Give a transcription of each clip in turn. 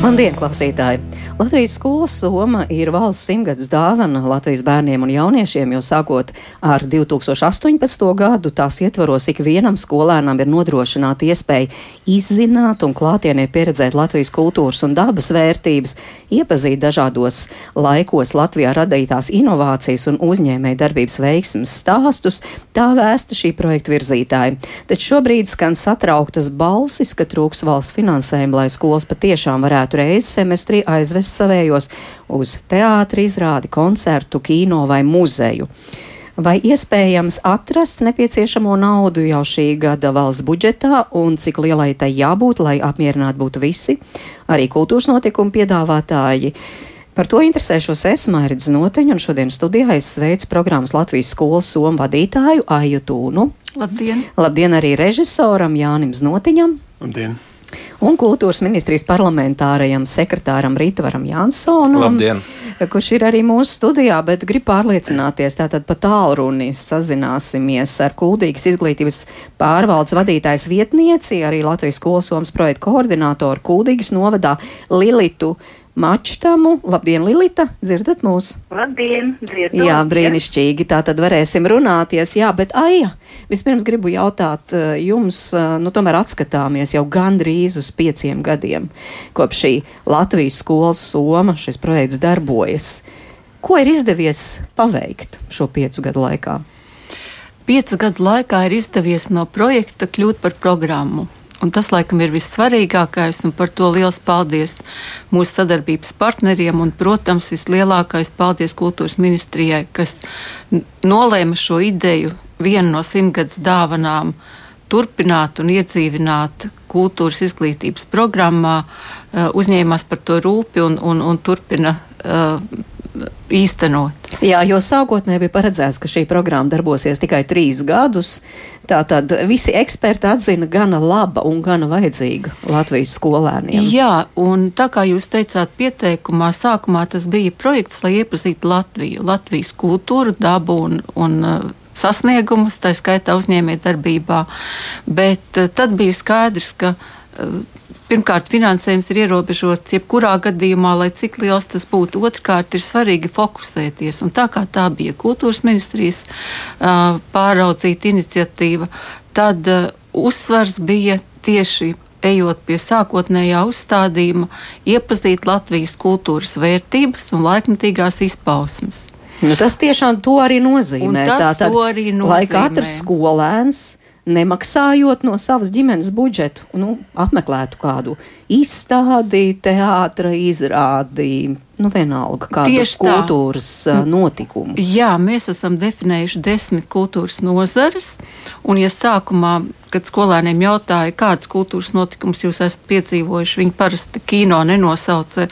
Labdien, klausītāji! Latvijas skolas soma ir valsts simtgadus dāvana Latvijas bērniem un jauniešiem, jo sākot ar 2018. gadu tās ietvaros ikvienam skolēnam ir nodrošināta iespēja izzināt un klātienē pieredzēt Latvijas kultūras un dabas vērtības, iepazīt dažādos laikos Latvijā radītās inovācijas un uzņēmēja darbības veiksmes stāstus, tā vēsta šī projekta virzītāji. Taču šobrīd skan satrauktas balsis, ka trūks valsts finansējuma, lai skolas patiešām varētu reizi semestrī aizvest savējos uz teātri, izrādi, koncertu, kino vai muzeju. Vai iespējams atrast nepieciešamo naudu jau šī gada valsts budžetā un cik lielai tai jābūt, lai apmierināti būtu visi, arī kultūras notikumu piedāvātāji? Par to interesēšos es, Mairidz Noteņu, un šodien studijā es sveicu programmas Latvijas skolas somu vadītāju Aiju Tūnu. Labdien! Labdien arī režisoram Jānim Znotiņam. Labdien! Un kultūras ministrijas parlamentārajam sekretāram Rītvaram Jansonam. Labdien! Kurš ir arī mūsu studijā, bet grib pārliecināties, tātad pa tālruni sazināsimies ar Kuldīgas izglītības pārvaldes vadītājs vietnieci, arī Latvijas skolosomas projekta koordinātoru Kuldīgas novadā Lilitu Mačtamu. Labdien, Lilita! Dzirdat mūs? Labdien! Dzirdu, jā, brīnišķīgi. Tā tad varēsim runāties. Jā, bet Aija, vispirms gribu jautāt eh, jums, eh, nu tomēr atskatāmies jau gandrīz uz pieciem gadiem, kopš šī Latvijas skolas soma šis projekts darbojas. Ko ir izdevies paveikt šo piecu gadu laikā? Piecu gadu laikā ir izdevies no projekta kļūt par programmu. Un tas, laikam, ir vissvarīgākais, un par to liels paldies mūsu sadarbības partneriem. Un, protams, vislielākais paldies kultūras ministrijai, kas nolēma šo ideju vienu no simtgadus dāvanām turpināt un iedzīvināt kultūras izglītības programmā, eh, uzņēmās par to rūpi un, un, un turpina īstenot. Jā, jo sākotnēji bija paredzēts, ka šī programma darbosies tikai trīs gadus. Tātad visi eksperti atzina gana laba un gana vajadzīga Latvijas skolēniem. Jā, un tā kā jūs teicāt pieteikumā, sākumā tas bija projekts, lai iepazītu Latviju, Latvijas kultūru, dabu un, un uh, sasniegumus, tā skaitā uzņēmē darbībā. Bet uh, tad bija skaidrs, ka uh, pirmkārt, finansējums ir ierobežots jebkurā gadījumā, lai cik liels tas būtu. Otrkārt, ir svarīgi fokusēties. Un tā kā tā bija kultūras ministrijas uh, pāraudzīta iniciatīva, tad uh, uzsvars bija tieši ejot pie sākotnējā uzstādījuma, iepazīt Latvijas kultūras vērtības un laikmatīgās izpausmes. Nu, tas tiešām to arī nozīmē. Tā tad, arī nozīmē. lai katrs skolēns nemaksājot no savas ģimenes budžetu, nu, apmeklētu kādu izstādi, teātra izrādi, nu vienalga kādu Tieši kultūras tā. notikumu. Jā, mēs esam definējuši desmit kultūras nozares, un ja sākumā, kad skolēniem jautāja, kādas kultūras notikumus jūs esat piedzīvojuši, viņi parasti kino nenosauca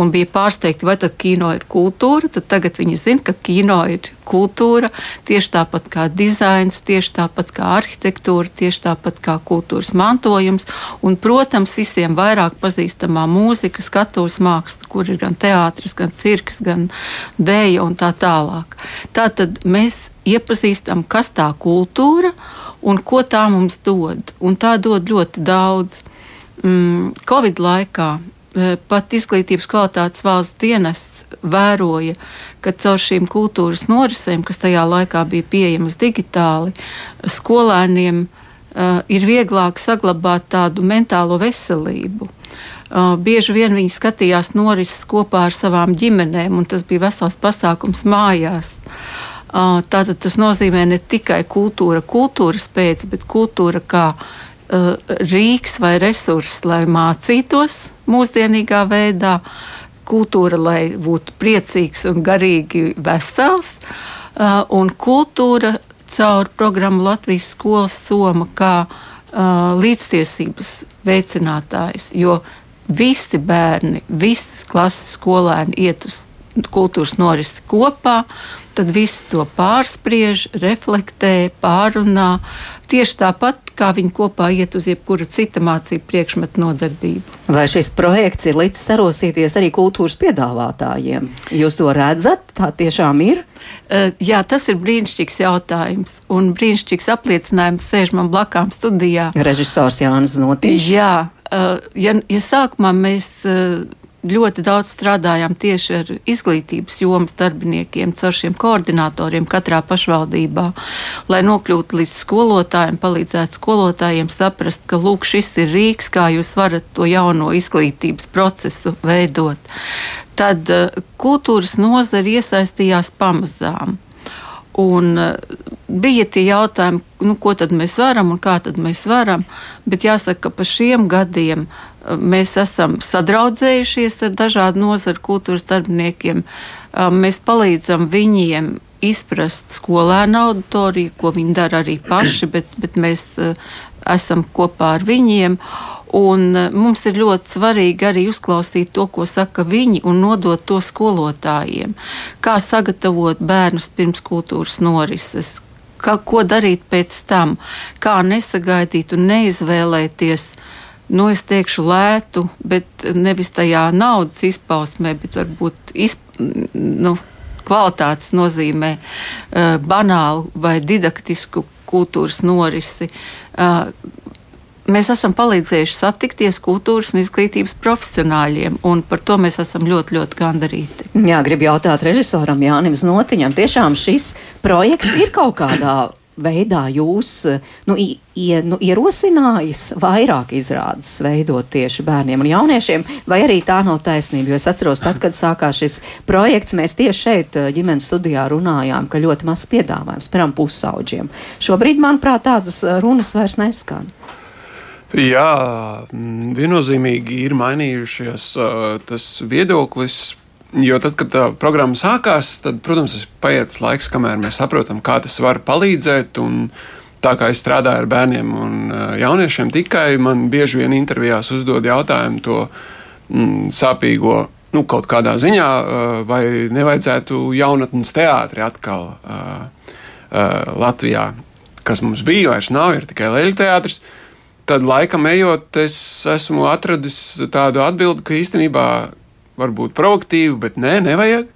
un bija pārsteigti, vai tad kino ir kultūra, tad tagad viņi zina, ka kino ir kultūra, tieši tāpat kā dizains, tieši tāpat kā arhitektūra, tieši tāpat kā kultūras mantojums, un, protams, visiem vairāk vairāk pazīstamā mūzika, skatuves māksla, kur ir gan teātris, gan cirks, gan dēja un tā tālāk. Tā tad mēs iepazīstam, kas tā kultūra un ko tā mums dod. Un tā dod ļoti daudz. Mm, Covid laikā e, pat izglītības kvalitātes valsts dienests vēroja, ka caur šīm kultūras norisēm, kas tajā laikā bija pieejamas digitāli, skolēniem uh, ir vieglāk saglabāt tādu mentālo veselību. Uh, bieži vien viņi skatījās norises kopā ar savām ģimenēm, un tas bija vesels pasākums mājās. Uh, tātad tas nozīmē ne tikai kultūra, kultūras pēc, bet kultūra kā rīks vai resurss, lai mācītos mūsdienīgā veidā, kultūra, lai būtu priecīgs un garīgi vesels, un kultūra caur programmu Latvijas skolas soma kā uh, līdztiesības veicinātājs, jo visi bērni, visas klases skolēni iet uz kultūras norisi kopā, tad visi to pārspriež, reflektē, pārunā. Tieši tāpat, kā viņi kopā iet uz jebkuru citu mācību priekšmetu nodarbību. Vai šis projekts ir līdz sarosīties arī kultūras piedāvātājiem? Jūs to redzat, tā tiešām ir? Uh, jā, tas ir brīnišķīgs jautājums. Un brīnišķīgs apliecinājums sēž man blakām studijā. Režisors Jānis Notīšs. Jā, ja, ja sākumā mēs ļoti daudz strādājām tieši ar izglītības jomas darbiniekiem, caur šiem koordinatoriem katrā pašvaldībā, lai nokļūtu līdz skolotājiem, palīdzētu skolotājiem saprast, ka lūk, šis ir Rīgas, kā jūs varat to jauno izglītības procesu veidot. Tad uh, kultūras nozara iesaistījās pamazām. Un uh, bija tie jautājumi, nu, ko tad mēs varam un kā tad mēs varam, bet jāsaka, ka pa šiem gadiem uh, Mēs esam sadraudzējušies ar dažādu nozaru kultūras darbiniekiem. Mēs palīdzam viņiem izprast skolēnu auditoriju, ko viņi dara arī paši, bet, bet mēs esam kopā ar viņiem. Un mums ir ļoti svarīgi arī uzklausīt to, ko saka viņi, un nodot to skolotājiem. Kā sagatavot bērnus pirms kultūras norises, kā, ko darīt pēc tam, kā nesagaidīt un neizvēlēties uh, nu, es teikšu, lētu, bet nevis tajā naudas izpausmē, bet varbūt izp, nu, kvalitātes nozīmē uh, banālu vai didaktisku kultūras norisi. Uh, mēs esam palīdzējuši satikties kultūras un izglītības profesionāļiem, un par to mēs esam ļoti, ļoti gandarīti. Jā, gribu jautāt režisoram Jānim Znotiņam, tiešām šis projekts ir kaut kādā veidā jūs nu, ie, nu, ierosinājis vairāk izrādes veidot tieši bērniem un jauniešiem, vai arī tā nav taisnība? Jo es atceros, tad, kad sākās šis projekts, mēs tieši šeit eh, ģimenes studijā runājām, ka ļoti maz piedāvājums, piemēram, pusauģiem. Šobrīd, manuprāt, tādas eh, runas vairs neskan. Jā, viennozīmīgi ir mainījušies uh, tas viedoklis Jo tad, kad tā programma sākās, tad, protams, ir paiet laiks, kamēr mēs saprotam, kā tas var palīdzēt. Tā kā es strādāju ar bērniem un jauniešiem, tikai man bieži vien intervijās uzdod jautājumu to mm, sāpīgo, nu, kaut kādā ziņā, vai nevajadzētu jaunatnes teātri atkal uh, uh, Latvijā, kas mums bija, vairs nav, ir tikai leļu teātris. Tad, laikam ejot, es esmu atradis tādu atbildi, ka īstenībā varbūt proaktīvi, bet nē, nevajag.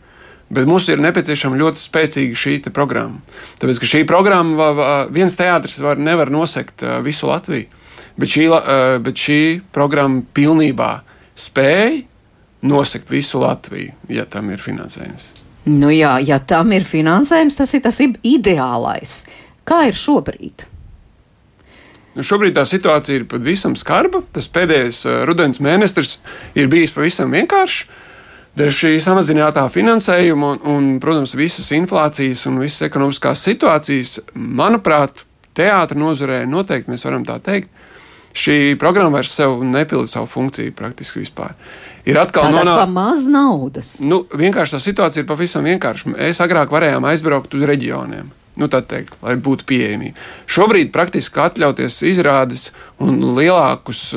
Bet mums ir nepieciešama ļoti spēcīga šī programma. Tāpēc, ka šī programma, viens teātris var, nevar nosegt visu Latviju, bet šī, bet šī programma pilnībā spēja nosegt visu Latviju, ja tam ir finansējums. Nu jā, ja tam ir finansējums, tas ir tas ideālais. Kā ir šobrīd? Nu, šobrīd tā situācija ir pavisam skarba. Tas pēdējais uh, rudens mēnesis ir bijis pavisam vienkāršs. Dēļ šī samazinātā finansējuma un, un, protams, visas inflācijas un visas ekonomiskās situācijas, manuprāt, teātris nozarē noteikti mēs varam tā teikt. Šī programma vairs nepilda savu funkciju praktiski vispār. Ir atkal nonākusi maz naudas. Nu, vienkārši tā situācija ir pavisam vienkārša. Mēs agrāk varējām aizbraukt uz reģioniem nu, teikt, lai būtu pieejamība. Šobrīd praktiski atļauties izrādes un lielākus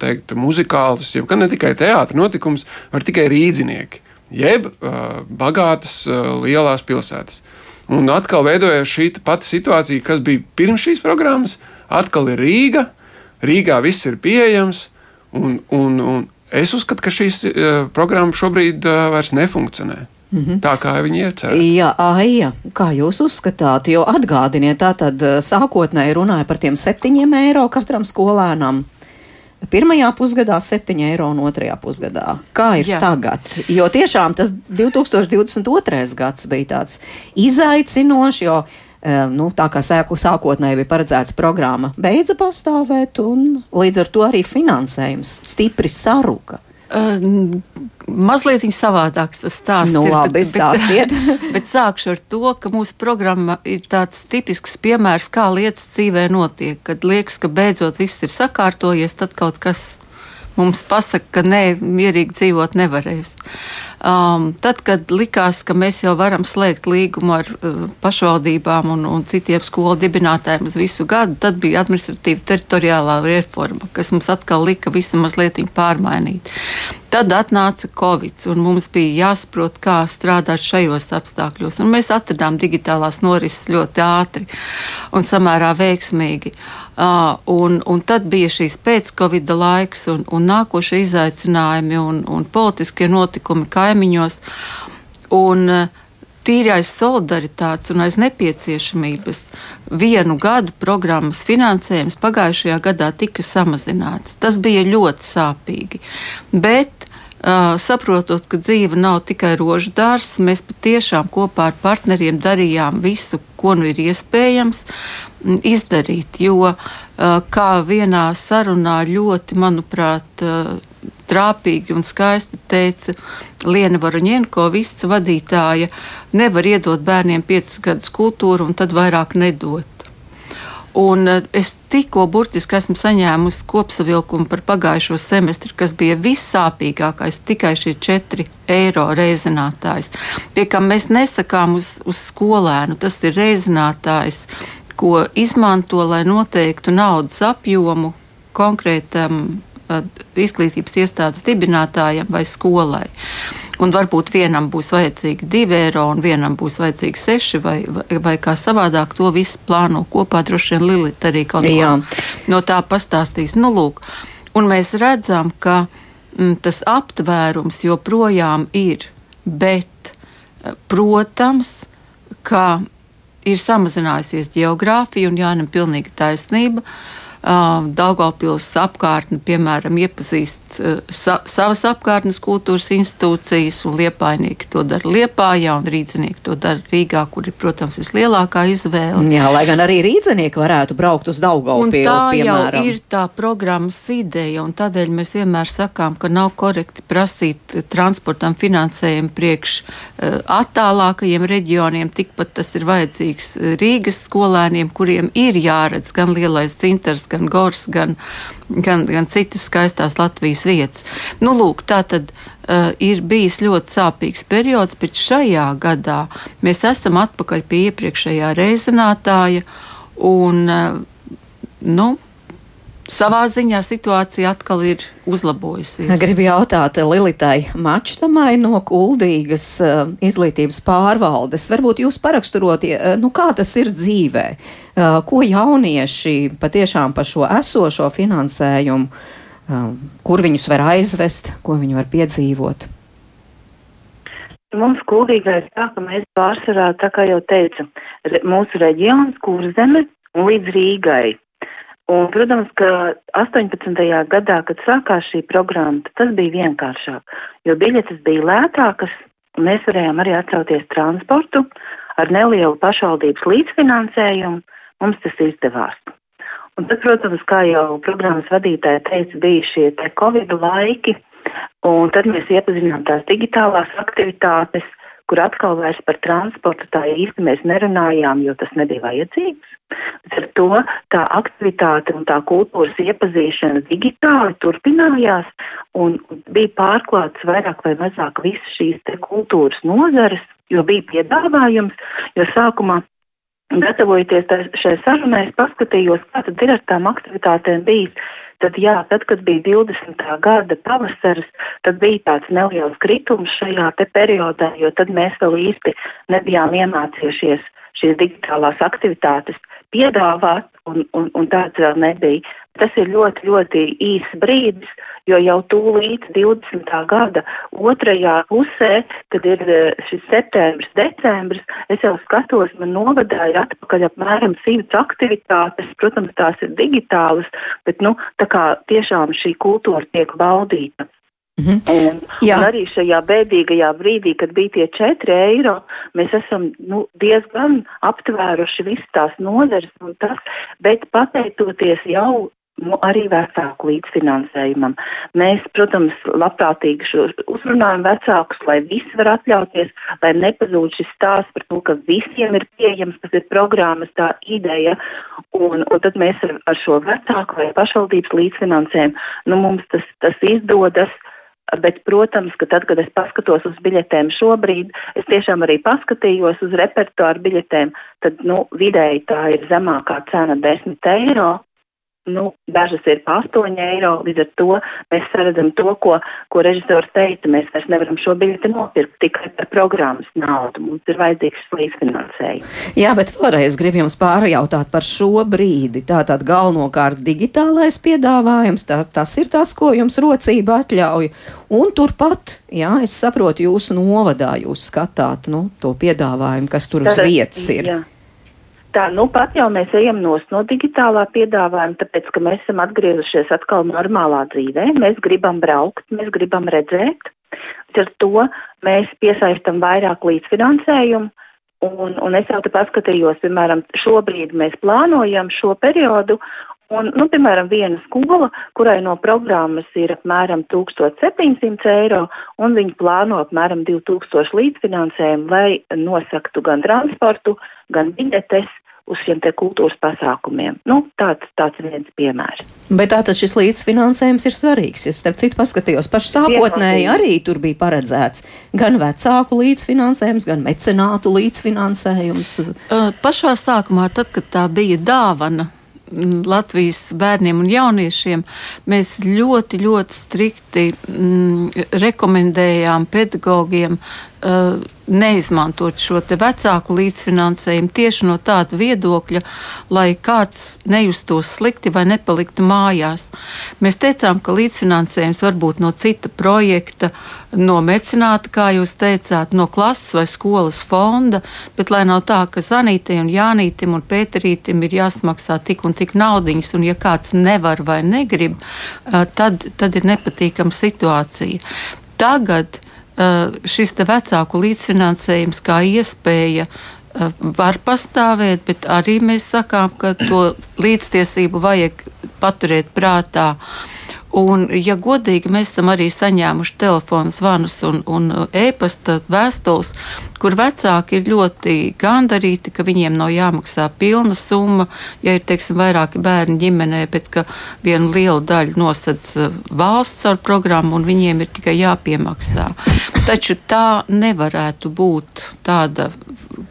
teikt, muzikālus, jau ne tikai teātris notikums, var tikai rīznieki, jeb uh, bagātas uh, lielās pilsētas. Un atkal veidojas šī pati situācija, kas bija pirms šīs programmas. Atkal ir Rīga, Rīgā viss ir pieejams, un, un, un es uzskatu, ka šīs uh, programmas šobrīd vairs nefunkcionē. Mm -hmm. Tā kā viņi iecerēja. Jā, Aija, kā jūs uzskatāt, jo atgādiniet, tā tad eh, sākotnēji runāja par tiem septiņiem eiro katram skolēnam. Pirmajā pusgadā 7 eiro un otrajā pusgadā. Kā ir Jā. tagad? Jo tiešām tas 2022. gads bija tāds izaicinošs, jo eh, nu, tā kā sēklu sākotnēji bija paredzēts programma, beidza pastāvēt, un līdz ar to arī finansējums stipri saruka. Uh, mazliet savādāks tas stāsts. Nu, ir, labi, bet, bet, bet sākšu ar to, ka mūsu programma ir tāds tipisks piemērs, kā lietas dzīvē notiek. Kad liekas, ka beidzot viss ir sakārtojies, tad kaut kas mums pasaka, ka nē, mierīgi dzīvot nevarēs. Um, tad, kad likās, ka mēs jau varam slēgt līgumu ar uh, pašvaldībām un, un citiem skolu dibinātājiem uz visu gadu, tad bija administratīva teritoriālā reforma, kas mums atkal lika visu mazliet pārmainīt. Tad atnāca Covid, un mums bija jāsaprot, kā strādāt šajos apstākļos. Un mēs atradām digitālās norises ļoti ātri un samērā veiksmīgi. Uh, un, un tad bija šīs pēc-Covid laiks un, un nākošie izaicinājumi un, un politiskie notikumi kaimiņos. Un, uh, tīri aiz solidaritātes un aiz nepieciešamības vienu gadu programmas finansējums pagājušajā gadā tika samazināts. Tas bija ļoti sāpīgi. Bet Uh, saprotot, ka dzīve nav tikai rožu dārsts, mēs patiešām kopā ar partneriem darījām visu, ko nu ir iespējams izdarīt. Jo, uh, kā vienā sarunā ļoti, manuprāt, uh, trāpīgi un skaisti teica Liena Varoņienko, viss vadītāja, nevar iedot bērniem piecus gadus kultūru un tad vairāk nedot. Un eh, es tikko burtiski esmu saņēmusi kopsavilkumu par pagājušo semestri, kas bija vissāpīgākais, tikai šie 4 eiro reizinātājs. Pie kā mēs nesakām uz, uz skolēnu, tas ir reizinātājs, ko izmanto, lai noteiktu naudas apjomu konkrētam izglītības iestādes dibinātājam vai skolai un varbūt vienam būs vajadzīgi 2 eiro, un vienam būs vajadzīgi 6 vai, vai, vai kā savādāk. To visu plāno kopā. Droši vien Lilita arī kaut ko no tā pastāstīs. Nu, lūk, un mēs redzam, ka m, mm, tas aptvērums joprojām ir, bet, protams, ka ir samazinājusies geogrāfija, un Jānam pilnīgi taisnība. Uh, Daugopils apkārtni, piemēram, iepazīst sa savas apkārtnes kultūras institūcijas, un liepainieki to dara Liepājā, un rīdzinieki to dara Rīgā, kur ir, protams, vislielākā izvēle. Jā, lai gan arī rīdzinieki varētu braukt uz Daugopilu, tā piemēram. jau ir tā programmas ideja, un tādēļ mēs vienmēr sakām, ka nav korekti prasīt transportam finansējumu priekš attālākajiem reģioniem, tikpat tas ir vajadzīgs Rīgas skolēniem, kuriem ir jāredz gan lielais cintars, gan Gors, gan, gan, gan citas skaistās Latvijas vietas. Nu, lūk, tā tad uh, ir bijis ļoti sāpīgs periods, bet šajā gadā mēs esam atpakaļ pie iepriekšējā reizinātāja un, uh, nu, savā ziņā situācija atkal ir uzlabojusies. Gribu jautāt Lilitai Mačtamai no Kuldīgas uh, izglītības pārvaldes. Varbūt jūs paraksturot, uh, nu kā tas ir dzīvē, ko jaunieši patiešām par šo esošo finansējumu, uh, kur viņus var aizvest, ko viņi var piedzīvot. Mums kuldīgā ir tā, ka mēs pārsvarā, tā kā jau teicu, re, mūsu reģions, kurzeme un līdz Rīgai Un, protams, ka 18. gadā, kad sākās šī programma, tas bija vienkāršāk, jo biļetes bija lētākas, un mēs varējām arī atcelties transportu ar nelielu pašvaldības līdzfinansējumu, mums tas izdevās. Un tad, protams, kā jau programmas vadītāja teica, bija šie te Covid laiki, un tad mēs iepazinām tās digitālās aktivitātes, kur atkal vairs par transportu tā īsti mēs nerunājām, jo tas nebija vajadzīgs. Ar to tā aktivitāte un tā kultūras iepazīšana digitāli turpinājās un bija pārklāts vairāk vai mazāk visas šīs te kultūras nozares, jo bija piedāvājums, jo sākumā gatavojoties šai sarunai, es paskatījos, kā tad ir ar tām aktivitātēm bijis tad jā, tad, kad bija 20. gada pavasaris, tad bija tāds neliels kritums šajā te periodā, jo tad mēs vēl īsti nebijām iemācījušies šīs digitālās aktivitātes piedāvāt, un, un, un tāds vēl nebija. Tas ir ļoti, ļoti īss brīdis, jo jau tūlīt 20. gada otrajā pusē, kad ir eh, šis septembris, decembris, es jau skatos, man novadāja atpakaļ apmēram simts aktivitātes, protams, tās ir digitālas, bet, nu, tā kā tiešām šī kultūra tiek baudīta. Mm -hmm. un, un arī šajā bēdīgajā brīdī, kad bija tie 4 eiro, mēs esam nu, diezgan aptvēruši visas tās nozares un tas, bet pateicoties jau nu, arī vecāku līdzfinansējumam. Mēs, protams, labprātīgi šo uzrunājam vecākus, lai visi var atļauties, lai nepazūd šis stāsts par to, ka visiem ir pieejams, kas ir programmas tā ideja, un, un tad mēs ar, ar šo vecāku vai pašvaldības līdzfinansējumu, nu, mums tas, tas izdodas. Bet, protams, ka tad, kad es paskatos uz biļetēm šobrīd, es tiešām arī paskatījos uz repertuāru biļetēm, tad, nu, vidēji tā ir zemākā cena 10 eiro, nu, dažas ir pa 8 eiro, līdz ar to mēs saredzam to, ko, ko režisors teica, mēs vairs nevaram šo biļeti nopirkt tikai par programmas naudu, mums ir vajadzīgs līdzfinansējums. Jā, bet vēlreiz gribu jums pārjautāt par šo brīdi. Tātad galvenokārt digitālais piedāvājums, tā, tas ir tas, ko jums rocība atļauj. Un turpat, jā, es saprotu, jūsu novadā jūs skatāt, nu, to piedāvājumu, kas tur uz vietas ir. Jā. Tā, nu pat jau mēs ejam nos no digitālā piedāvājuma, tāpēc, ka mēs esam atgriezušies atkal normālā dzīvē. Mēs gribam braukt, mēs gribam redzēt. Ar to mēs piesaistam vairāk līdzfinansējumu. Un, un es jau te paskatījos, piemēram, šobrīd mēs plānojam šo periodu, un, nu, piemēram, viena skola, kurai no programmas ir apmēram 1700 eiro, un viņi plāno apmēram 2000 līdzfinansējumu, lai nosaktu gan transportu, gan biļetes, uz šiem te kultūras pasākumiem. Nu, tāds, tāds viens piemērs. Bet tātad šis līdzfinansējums ir svarīgs. Es starp citu paskatījos, paši sākotnēji arī tur bija paredzēts gan vecāku līdzfinansējums, gan mecenātu līdzfinansējums. Pašā sākumā, tad, kad tā bija dāvana Latvijas bērniem un jauniešiem, mēs ļoti, ļoti strikti mm, rekomendējām pedagogiem neizmantot šo vecāku līdzfinansējumu tieši no tāda viedokļa, lai kāds nejustos slikti vai nepaliktu mājās. Mēs teicām, ka līdzfinansējums var būt no cita projekta, no mecenāta, kā jūs teicāt, no klases vai skolas fonda, bet lai nav tā, ka Zanītei un Jānītim un Pēterītim ir jāsmaksā tik un tik naudiņas, un ja kāds nevar vai negrib, tad, tad ir nepatīkama situācija. Tagad šis vecāku līdzfinansējums kā iespēja eh, var pastāvēt, bet arī mēs sakām, ka to līdztiesību vajag paturēt prātā. Uh, Un, ja godīgi, mēs esam arī saņēmuši telefonu zvanus un, un e-pasta vēstules, kur vecāki ir ļoti gandarīti, ka viņiem nav jāmaksā pilna summa, ja ir, teiksim, vairāki bērni ģimenē, bet ka vienu lielu daļu nosedz uh, valsts ar programmu un viņiem ir tikai jāpiemaksā. Taču tā nevarētu būt tāda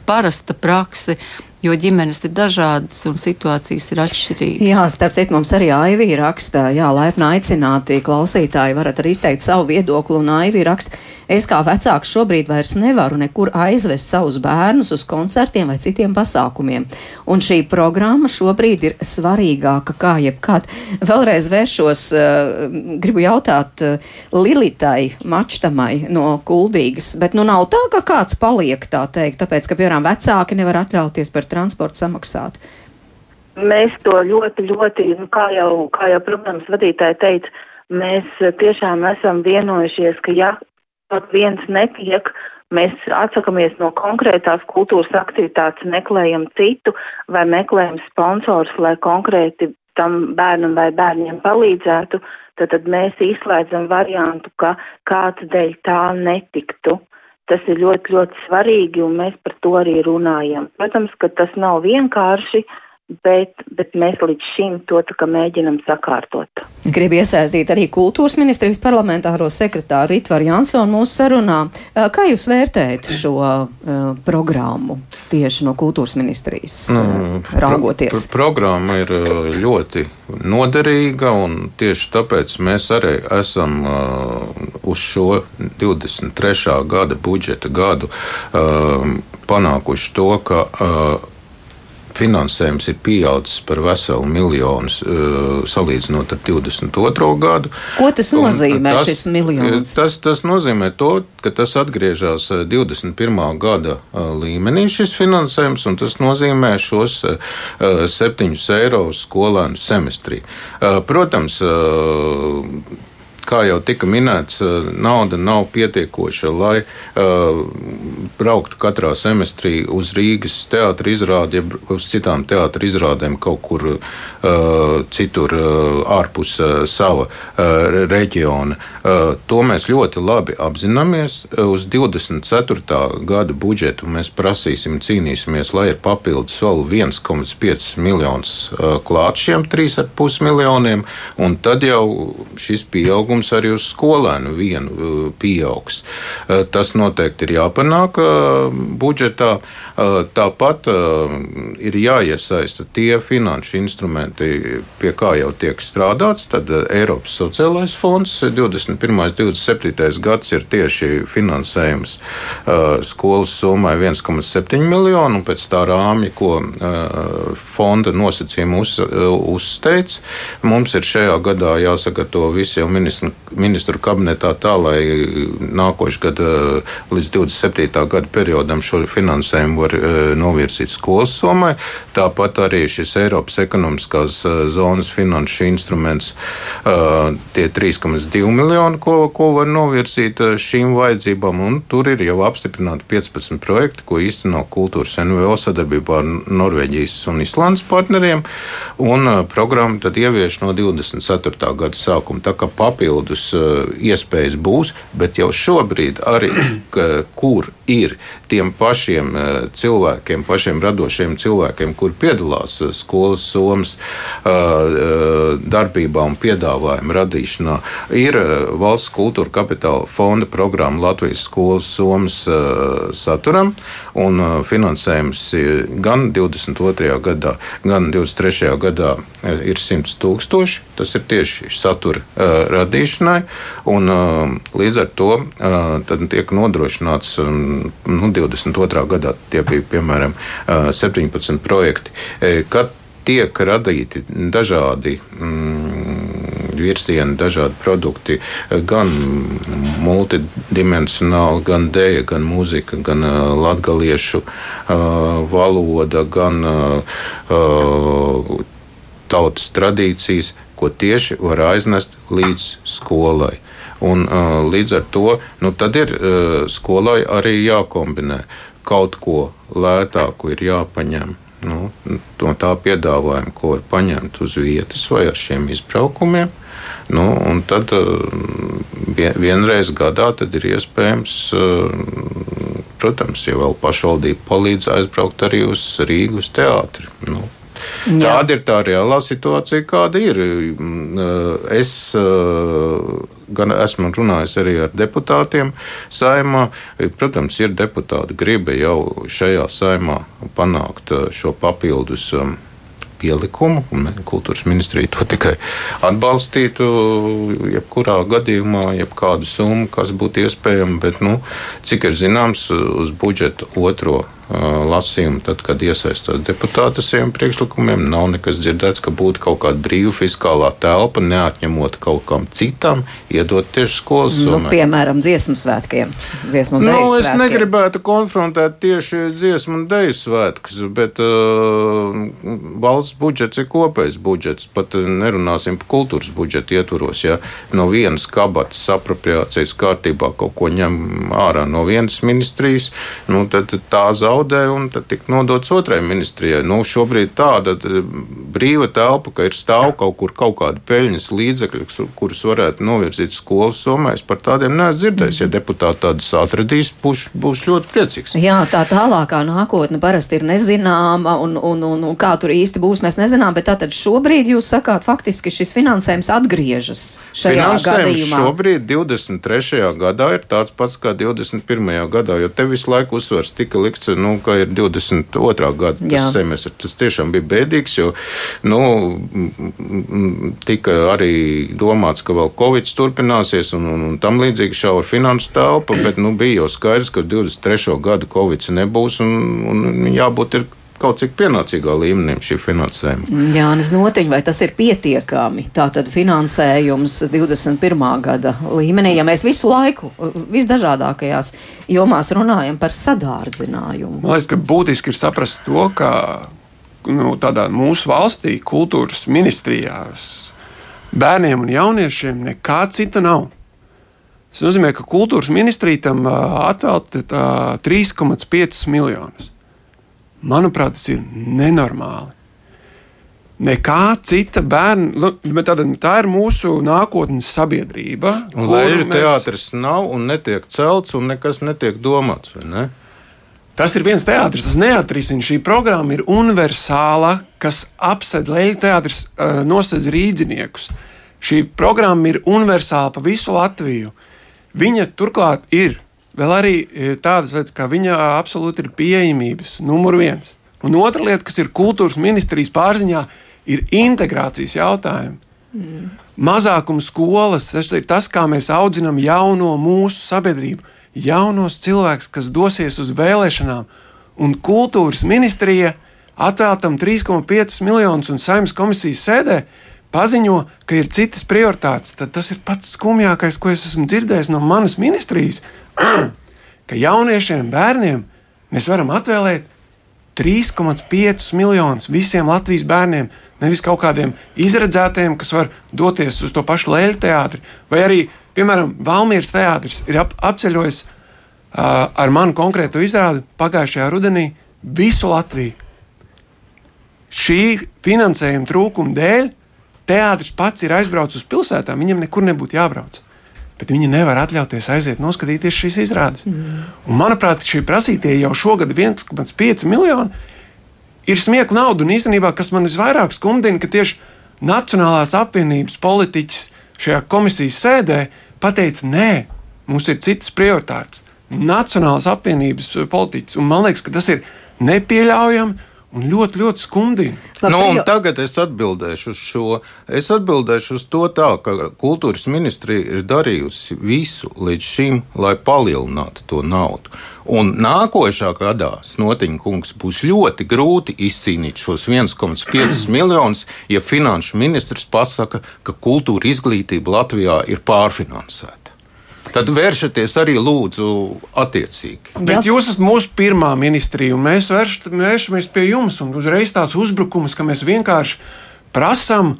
parasta praksa jo ģimenes ir dažādas un situācijas ir atšķirīgas. Jā, starp citu, mums arī Aivī raksta, jā, laipni aicināti klausītāji varat arī izteikt savu viedokli, un Aivī raksta, es kā vecāks šobrīd vairs nevaru nekur aizvest savus bērnus uz koncertiem vai citiem pasākumiem, un šī programma šobrīd ir svarīgāka kā jebkad. Vēlreiz vēršos, uh, gribu jautāt uh, Lilitai Mačtamai no Kuldīgas, bet nu nav tā, ka kāds paliek tā teikt, tāpēc, ka, piemēram, vecāki nevar atļauties par transportu samaksāt? Mēs to ļoti, ļoti, nu, kā jau, kā jau programmas vadītāji teica, mēs tiešām esam vienojušies, ka ja pat viens netiek, mēs atsakamies no konkrētās kultūras aktivitātes, meklējam citu vai meklējam sponsors, lai konkrēti tam bērnam vai bērniem palīdzētu, tad, tad mēs izslēdzam variantu, ka kāds dēļ tā netiktu. Tas ir ļoti, ļoti svarīgi, un mēs par to arī runājam. Protams, ka tas nav vienkārši, bet, bet mēs līdz šim to mēģinam sakārtot. Gribu iesaistīt arī kultūras ministrijas parlamentāro sekretāru Ritvaru Jansonu mūsu sarunā. Kā jūs vērtējat šo uh, programmu tieši no kultūras ministrijas uh, raugoties? Pro, pro, programma ir ļoti noderīga, un tieši tāpēc mēs arī esam uh, uz šo 23. gada budžeta gadu uh, panākuši to, ka uh, finansējums ir pieaudzis par veselu miljonu uh, salīdzinot ar 22. gadu. Ko tas nozīmē, tas, šis miljons? Tas, tas nozīmē to, ka tas atgriežas 21. gada līmenī šis finansējums, un tas nozīmē šos 7 eiro skolēnu semestrī. Protams, kā jau tika minēts, nauda nav pietiekoša, lai uh, brauktu katrā semestrī uz Rīgas teātris izrādi, ja uz citām teātris izrādēm kaut kur uh, citur uh, ārpus uh, sava uh, reģiona. Uh, to mēs ļoti labi apzināmies. Uz 24. gada budžetu mēs prasīsim, cīnīsimies, lai ir papildus vēl 1,5 miljonus uh, klāt šiem 3,5 miljoniem, un tad jau šis pieaugums pieaugums arī uz skolēnu vienu uh, pieaugs. Uh, tas noteikti ir jāpanāk uh, budžetā. Tāpat ir jāiesaista tie finanšu instrumenti, pie kā jau tiek strādāts. Tad Eiropas sociālais fonds 21. un 27. gads ir tieši finansējums skolas summai 1,7 miljonu, un pēc tā rāmja, ko fonda nosacījumi uz, uzteic, mums ir šajā gadā jāsagatavo visi jau ministru, ministru kabinetā tā, lai nākošais gada līdz 27. gada periodam šo finansējumu var novirzīt skolas somai. Tāpat arī šis Eiropas ekonomiskās zonas finanšu instruments, tie 3,2 miljoni, ko, ko var novirzīt šīm vajadzībām, un tur ir jau apstiprināti 15 projekti, ko īsteno kultūras NVO sadarbībā ar Norvēģijas un Islandes partneriem, un programma tad ievieš no 24. gada sākuma. Tā kā papildus iespējas būs, bet jau šobrīd arī, kur ir tiem pašiem cilvēkiem, pašiem radošiem cilvēkiem, kur piedalās skolas somas darbībā un piedāvājuma radīšanā, ir valsts kultūra kapitāla fonda programma Latvijas skolas somas saturam, un finansējums gan 22. gadā, gan 23. gadā ir 100 tūkstoši. Tas ir tieši satura radīšanai, un līdz ar to tiek nodrošināts nu, 22. gadā tie bija piemēram 17 projekti, kad tiek radīti dažādi mm, virzieni, dažādi produkti, gan multidimensionāli, gan dēļa, gan mūzika, gan uh, latgaliešu uh, valoda, gan uh, tautas tradīcijas, ko tieši var aiznest līdz skolai. Un, uh, līdz ar to nu, ir uh, skolai arī jākombinē. Kaut ko lētāku ir jāpaņem nu, no tā piedāvājuma, ko var paņemt uz vietas vai ar šiem izbraukumiem. Nu, tad vienreiz gadā tad ir iespējams, protams, ja vēl pašvaldība palīdz aizbraukt arī uz Rīgas teātri. Nu, Jā. Tāda ir tā reālā situācija, kāda ir. Es gan esmu runājis arī ar deputātiem saimā. Protams, ir deputāti griba jau šajā saimā panākt šo papildus pielikumu, un kultūras ministrija to tikai atbalstītu. Jebkurā gadījumā, jebkādu summu, kas būtu iespējama, bet, nu, cik ir zināms, uz budžeta otro lasījumu, tad, kad iesaistās deputāti saviem priekšlikumiem, nav nekas dzirdēts, ka būtu kaut kāda brīva fiskālā telpa, neatņemot kaut kam citam, iedot tieši skolas nu, summai. Piemēram, dziesmu svētkiem. Dziesmu nu, es svētkiem. negribētu konfrontēt tieši dziesmu un deju svētkus, bet uh, valsts budžets ir kopējs budžets. Pat nerunāsim par kultūras budžetu ietvaros. Ja no vienas kabatas apropriācijas kārtībā kaut ko ņem ārā no vienas ministrijas, nu, tad tā zaudē zaudē un tad tika nodots otrai ministrijai. Nu, šobrīd tāda brīva telpa, ka ir stāv kaut kur kaut kāda peļņas līdzekļi, kurus varētu novirzīt skolas somā. Es par tādiem neesmu dzirdējis. Ja deputāti tādas atradīs, būs, būs ļoti priecīgs. Jā, tā tālākā nākotne parasti ir nezināma, un, un, un, un kā tur īsti būs, mēs nezinām. Bet tātad šobrīd jūs sakāt, faktiski šis finansējums atgriežas šajā finansējums gadījumā. Šobrīd, 23. gadā, ir tāds pats kā 21. gadā, jo te visu laiku uzsvars tika likts, nu, nu, ka ir 22. gada tas semestris. Tas tiešām bija bēdīgs, jo nu, tika arī domāts, ka vēl Covid turpināsies un, un, un tam līdzīgi šaura finanses telpa, bet nu, bija jau skaidrs, ka 23. gadu Covid nebūs un, un jābūt ir kaut cik pienācīgā līmenī šī finansējuma. Jā, Nē, notiņa, vai tas ir pietiekami? Tātad finansējums 21. gada līmenī, ja mēs visu laiku, visdažādākajās jomās runājam par sadārdzinājumu. Man liekas, ka būtiski ir saprast to, ka nu, tādā mūsu valstī, kultūras ministrijās, bērniem un jauniešiem nekā cita nav. Tas nozīmē, ka kultūras ministrija tam atvēlta 3,5 miljonus. Manuprāt, tas ir nenormāli. Nekā cita bērna, nu, tā ir mūsu nākotnes sabiedrība. Leļu mēs... teātris nav un netiek celts, un nekas netiek domāts. Ne? Tas ir viens teātris, tas neatrisina. Šī programma ir universāla, kas apsēd leļu teātris, uh, nosedz rīdziniekus. Šī programma ir universāla pa visu Latviju. Viņa turklāt ir vēl arī e, tādas lietas, kā viņa absolūti ir pieejamības, numur viens. Un otra lieta, kas ir kultūras ministrijas pārziņā, ir integrācijas jautājumi. Mm. Mazākuma skolas, tas ir tas, kā mēs audzinām jauno mūsu sabiedrību, jaunos cilvēkus, kas dosies uz vēlēšanām. Un kultūras ministrija atvēl tam 3,5 miljonus un saimnes komisijas sēdē paziņo, ka ir citas prioritātes. Tad tas ir pats skumjākais, ko es esmu dzirdējis no manas ministrijas, ka jauniešiem, bērniem mēs varam atvēlēt 3,5 miljonus visiem Latvijas bērniem. Nevis kaut kādiem izredzētiem, kas var doties uz to pašu Lēļu teātri, vai arī, piemēram, Valmīras teātris ir ap, apceļojis uh, ar manu konkrēto izrādi pagājušajā rudenī visu Latviju. Šī finansējuma trūkuma dēļ teātris pats ir aizbraucis uz pilsētām, viņam nekur nebūtu jābrauc bet viņi nevar atļauties aiziet noskatīties šīs izrādes. Mm. Un, manuprāt, šie prasītie jau šogad 1,5 miljoni ir smiekla nauda. Un īstenībā, kas man visvairāk skumdina, ka tieši Nacionālās apvienības politiķis šajā komisijas sēdē pateica, nē, mums ir citas prioritātes. Nacionālās apvienības politiķis. Un man liekas, ka tas ir nepieļaujami un ļoti, ļoti skumdīgi. Nu, tagad es atbildēšu uz šo. Es atbildēšu uz to tā, ka kultūras ministrija ir darījusi visu līdz šim, lai palielinātu to naudu. Un nākošā gadā Snotiņa kungs būs ļoti grūti izcīnīt šos 1,5 miljonus, ja finanšu ministrs pasaka, ka kultūra izglītība Latvijā ir pārfinansēta tad vēršaties arī lūdzu attiecīgi. Bet jūs esat mūsu pirmā ministrija, un mēs vērš, vēršamies pie jums. Uzreiz tāds uzbrukums, ka mēs vienkārši prasām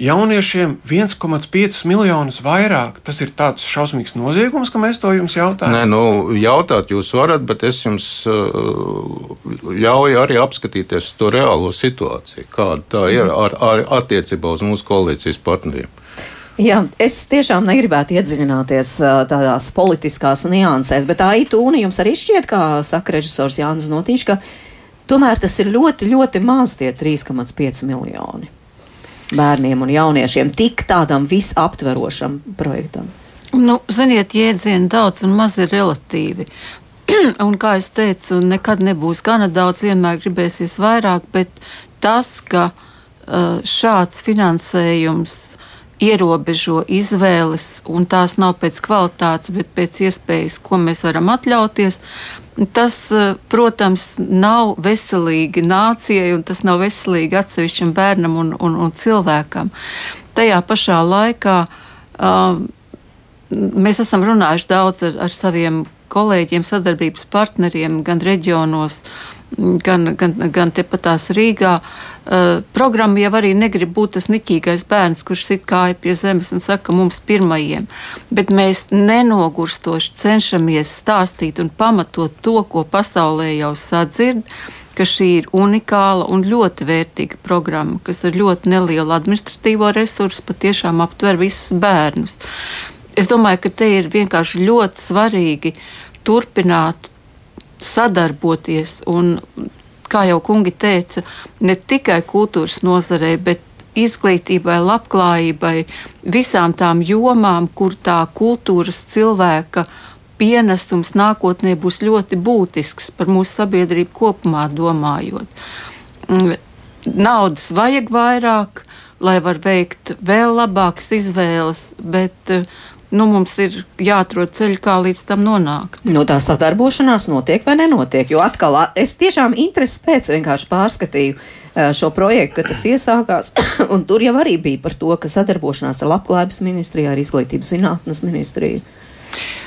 jauniešiem 1,5 miljonus vairāk. Tas ir tāds šausmīgs noziegums, ka mēs to jums jautājam. Nē, nu, jautāt jūs varat, bet es jums ļauju arī apskatīties to reālo situāciju, kāda tā ir ar, ar attiecībā uz mūsu koalīcijas partneriem. Jā, es tiešām negribētu iedziļināties tādās politiskās niansēs, bet tā itūna jums arī šķiet, kā saka režisors Jānis Notiņš, ka tomēr tas ir ļoti, ļoti maz tie 3,5 miljoni bērniem un jauniešiem tik tādam visaptverošam projektam. Nu, ziniet, jēdzieni daudz un maz ir relatīvi. un, kā jau teicu, nekad nebūs gana daudz, vienmēr gribēsies vairāk, bet tas, ka uh, šāds finansējums ierobežo izvēles, un tās nav pēc kvalitātes, bet pēc iespējas, ko mēs varam atļauties. Tas, eh, protams, nav veselīgi nācijai, un tas nav veselīgi atsevišķam bērnam un, un, un cilvēkam. Tajā pašā laikā uh, mēs esam runājuši daudz ar, ar saviem kolēģiem, sadarbības partneriem, gan reģionos, uh, gan, gan, gan tepatās Rīgā. Uh, programma jau arī negrib būt tas niķīgais bērns, kurš sit kāja pie zemes un saka mums pirmajiem, bet mēs nenogurstoši cenšamies stāstīt un pamatot to, ko pasaulē jau sadzird ka šī ir unikāla un ļoti vērtīga programma, kas ar ļoti nelielu administratīvo resursu patiešām aptver visus bērnus. Es domāju, ka te ir vienkārši ļoti svarīgi turpināt sadarboties un, kā jau kungi teica, ne tikai kultūras nozarei, bet izglītībai, labklājībai, visām tām jomām, kur tā kultūras cilvēka pienesums nākotnē būs ļoti būtisks par mūsu sabiedrību kopumā domājot. Mm, naudas vajag vairāk, lai var veikt vēl labākas izvēles, bet nu, mums ir jāatrod ceļi, kā līdz tam nonākt. Nu, tā sadarbošanās notiek vai nenotiek? Jo atkal es tiešām interesi pēc vienkārši pārskatīju šo projektu, kad tas iesākās, tur jau arī bija par to, ka sadarbošanās ar Labklājības ministriju, ar Izglītības zinātnes ministriju.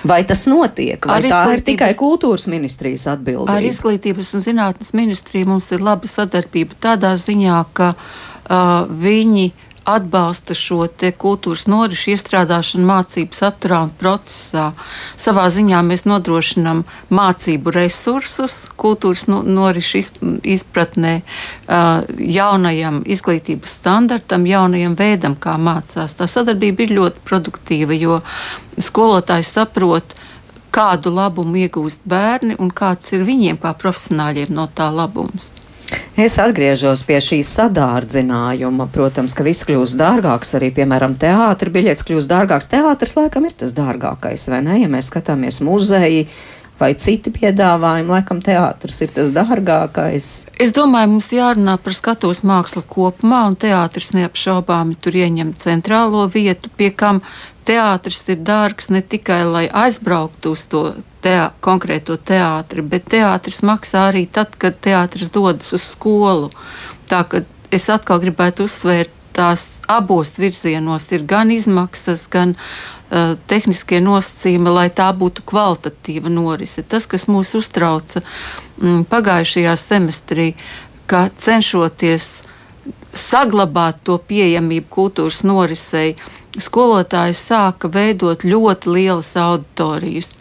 Vai tas notiek, vai ar tā ir tikai kultūras ministrijas atbildība? Ar Izglītības un zinātnes ministriju mums ir laba sadarbība tādā ziņā, ka uh, viņi atbalsta šo kultūras norišu iestrādāšanu mācību saturā un procesā. Savā ziņā mēs nodrošinām mācību resursus kultūras norišu izpratnē jaunajam izglītības standartam, jaunajam veidam, kā mācās. Tā sadarbība ir ļoti produktīva, jo skolotājs saprot, kādu labumu iegūst bērni un kāds ir viņiem kā profesionāļiem no tā labums. Es atgriežos pie šī sadārdzinājuma. Protams, ka viss kļūst dārgāks, arī, piemēram, teātris biļets kļūst dārgāks. Teātris laikam ir tas dārgākais, vai ne? Ja mēs skatāmies muzeju vai citi piedāvājumi, laikam teātris ir tas dārgākais. Es domāju, mums jārunā par skatuves mākslu kopumā, un teātris neapšaubāmi tur ieņem centrālo vietu, pie kam teātris ir dārgs ne tikai, lai aizbrauktu uz to teā, konkrēto teātri, bet teātris maksā arī tad, kad teātris dodas uz skolu. Tā ka es atkal gribētu uzsvērt, tās abos virzienos ir gan izmaksas, gan uh, tehniskie nosacījumi, lai tā būtu kvalitatīva norise. Tas, kas mūs uztrauca mm, pagājušajā semestrī, ka cenšoties saglabāt to pieejamību kultūras norisei, skolotāji sāka veidot ļoti lielas auditorijas.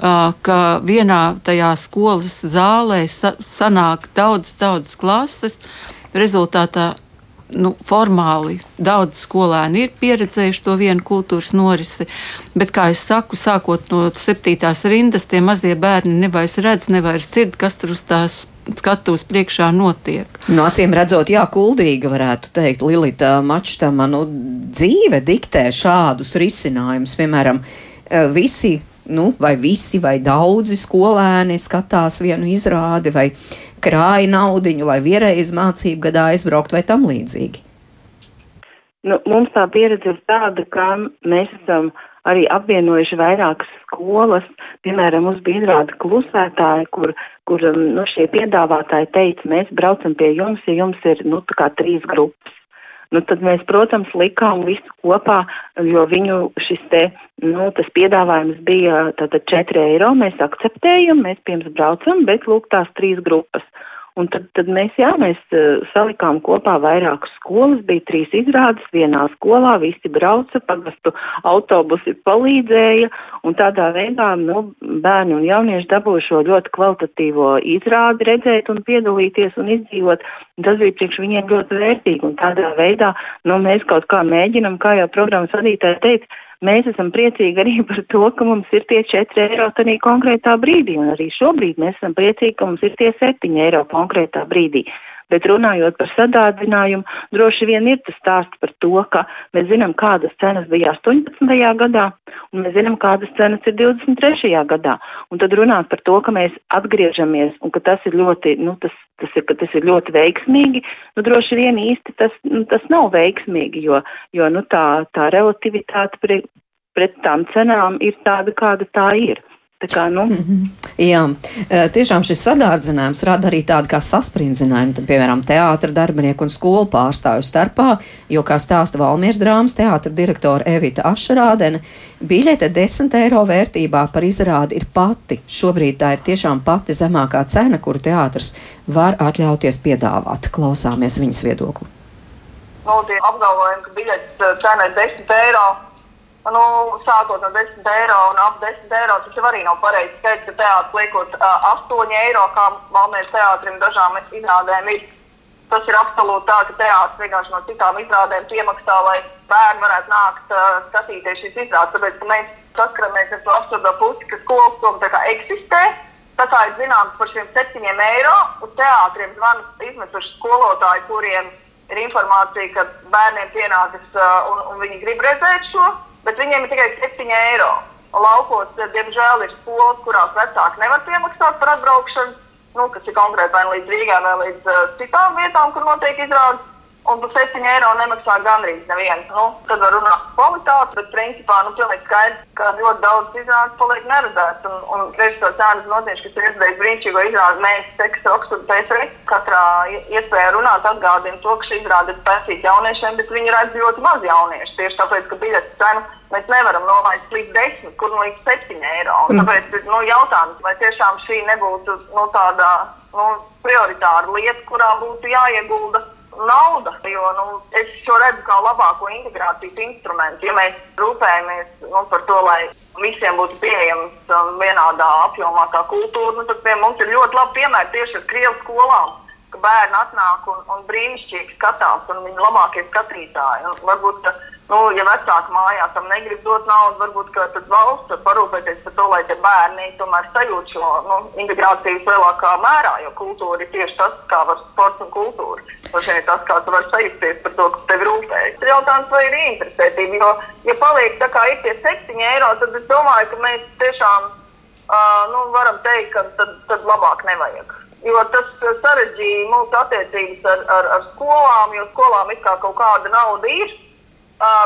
Ka vienā tajā skolas zālē sa sanāk daudz, daudz klases. Rezultātā nu, formāli daudz skolēni ir pieredzējuši to vienu kultūras norisi, bet, kā jau saku, sākot no septītās rindas, tie mazie bērni nevairs redz, nevairs dzird, kas tur uz tās skatuves priekšā notiek. No acīm redzot, jā, kuldīgi varētu teikt, Lilita Mačtama, nu, dzīve diktē šādus risinājumus, piemēram, eh, visi, nu, vai visi, vai daudzi skolēni skatās vienu izrādi, vai krāja naudiņu, lai vienreiz mācību gadā aizbraukt vai tam līdzīgi. Nu, mums tā pieredze ir tāda, ka mēs esam arī apvienojuši vairākas skolas, piemēram, mums bija izrāda klusētāji, kur kur um, nu, šie piedāvātāji teica, mēs braucam pie jums, ja jums ir nu, trīs grupas. Nu, tad mēs, protams, likām visu kopā, jo viņu šis te, nu, tas piedāvājums bija tātad 4 eiro, mēs akceptējam, mēs pirms braucam, bet lūk tās trīs grupas. Un tad, tad mēs, jā, mēs uh, salikām kopā vairākas skolas, bija trīs izrādes vienā skolā, visi brauca, pagastu autobusi palīdzēja, un tādā veidā, nu, bērni un jaunieši dabūja šo ļoti kvalitatīvo izrādi redzēt un piedalīties un izdzīvot. Tas bija priekš viņiem ļoti vērtīgi, un tādā veidā, nu, mēs kaut kā mēģinam, kā jau programmas vadītāji teica, mēs esam priecīgi arī par to, ka mums ir tie 4 eiro tādā konkrētā brīdī, un arī šobrīd mēs esam priecīgi, ka mums ir tie 7 eiro konkrētā brīdī. Bet runājot par sadārdzinājumu, droši vien ir tas stāsts par to, ka mēs zinām, kādas cenas bija 18. gadā, un mēs zinām, kādas cenas ir 23. gadā. Un tad runāt par to, ka mēs atgriežamies un ka tas ir ļoti, nu, tas, tas ir, ka tas ir ļoti veiksmīgi, nu, droši vien īsti tas, nu, tas nav veiksmīgi, jo, jo nu, tā, tā relativitāte pret, pret tām cenām ir tāda, kāda tā ir. Kā, nu. mm -hmm. Jā, e, tiešām šis sadārdzinājums rada arī tādu kā sasprindzinājumu, tad, piemēram, teātra darbinieku un skolu pārstāvju starpā, jo, kā stāsta Valmiers drāmas teātra direktora Evita Ašarādene, biļete 10 eiro vērtībā par izrādi ir pati. Šobrīd tā ir tiešām pati zemākā cena, kuru teātrs var atļauties piedāvāt. Klausāmies viņas viedokli. Tie apgalvojumi, ka biļetes e, cena ir 10 eiro nu, sākot no 10 eiro un ap 10 eiro, tas jau arī nav pareizi skaits, ka teātris liekot uh, 8 eiro, kā Valmēras teātrim dažām izrādēm ir. Tas ir absolūti tā, ka teātris vienkārši no citām izrādēm piemaksā, lai bērni varētu nākt uh, skatīties šīs izrādes. Tāpēc, mēs saskaramies ar to absurdo pusi, ka skolas tomēr eksistē. Tā kā ir zināms par šiem 7 eiro, uz teātriem zvana izmetuši skolotāji, kuriem ir informācija, ka bērniem pienākas uh, un, un viņi grib redzēt šo bet viņiem ir tikai 7 eiro. Laukos, diemžēl, ir skolas, kurās vecāki nevar piemaksāt par atbraukšanu, nu, kas ir konkrēti vai līdz Rīgai, vai līdz uh, citām vietām, kur notiek izrādes. Un par 7 eiro nemaksā gandrīz neviens. Nu, tad var runāt par kvalitāti, bet principā nu, pilnīgi skaidrs, ka ļoti daudz izrādes paliek neredzēts. Un, un režisors Jānis Notiņš, kas ir izdevējis brīnišķīgo izrādi Mēnesis teksts, Oksford PSR, katrā iespējā runāt atgādina to, ka šī izrāde ir pēcīt jauniešiem, bet viņi redz ļoti maz jauniešu. Tieši tāpēc, ka biļetes cena mēs nevaram nolaist līdz 10, kur nu līdz 7 eiro. Un tāpēc ir nu, jautājums, vai tiešām šī nebūtu nu, tāda nu, prioritāra lieta, kurā būtu jāiegulda nauda, jo nu, es šo redzu kā labāko integrācijas instrumentu. Ja mēs rūpējamies nu, par to, lai visiem būtu pieejams um, vienādā apjomā kā kultūra, nu, tad pie mums ir ļoti labi piemēri tieši ar Krievu skolām. Bērni atnāk un, un brīnišķīgi skatās, un viņi ir labākie skatītāji. Un varbūt Nu, ja vecāki mājās tam negrib dot naudu, varbūt tad valsts var parūpēties par to, lai tie bērni tomēr sajūt šo nu, integrācijas lielākā mērā, jo kultūra ir tieši tas, kā var sports un kultūra. Tas ir tas, kā tu vari sajusties par to, ka tev rūpējas. Tas jautājums, vai ir interesētība, jo, ja paliek tā kā ir tie 7 eiro, tad es domāju, ka mēs tiešām uh, nu, varam teikt, ka tad, tad labāk nevajag. Jo tas sarežģīja mūsu attiecības ar, ar, ar skolām, jo skolām it kā kaut kāda nauda ir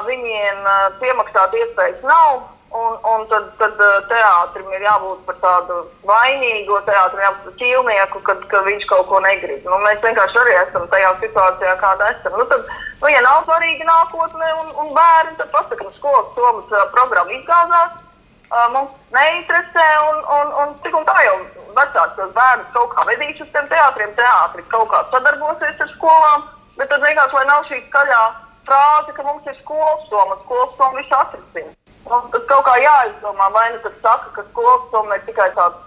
viņiem piemaksāt iespējas nav. Un, un tad, tad teātrim ir jābūt par tādu vainīgu, teātrim jābūt par ķīlnieku, kad, kad viņš kaut ko negrib. Nu, mēs vienkārši arī esam tajā situācijā, kāda esam. Nu, tad, nu, ja nav svarīga nākotne un, un bērni, tad pasakām, skolas somas programma izgāzās. Mums neinteresē, un, un, un tik un tā jau vecāki tos bērnus kaut kā vedīs uz tiem teātriem. Teātris kaut kā sadarbosies ar skolām, bet tad vienkārši, lai nav šī skaļā frāze, ka mums ir skolas soma, skolas soma visu atrisina. Mums tas kaut kā jāizdomā, vai nu tas saka, ka skolas soma ir tikai tāds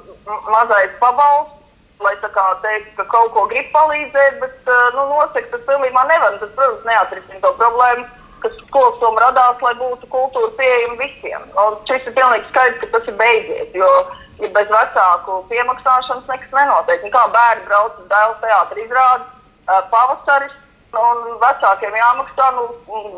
mazais pabalsts, lai tā kā teikt, ka kaut ko grib palīdzēt, bet nu, nosegt tas pilnībā nevar. Tas, protams, neatrisina to problēmu, ka skolas soma radās, lai būtu kultūra pieejama visiem. Un šis ir pilnīgi skaidrs, ka tas ir beidzies, jo ja bez vecāku piemaksāšanas nekas nenotiek. Kā bērni brauc uz dēlu teātri izrādi, pavasaris, Un vecākiem jāmaksā, nu,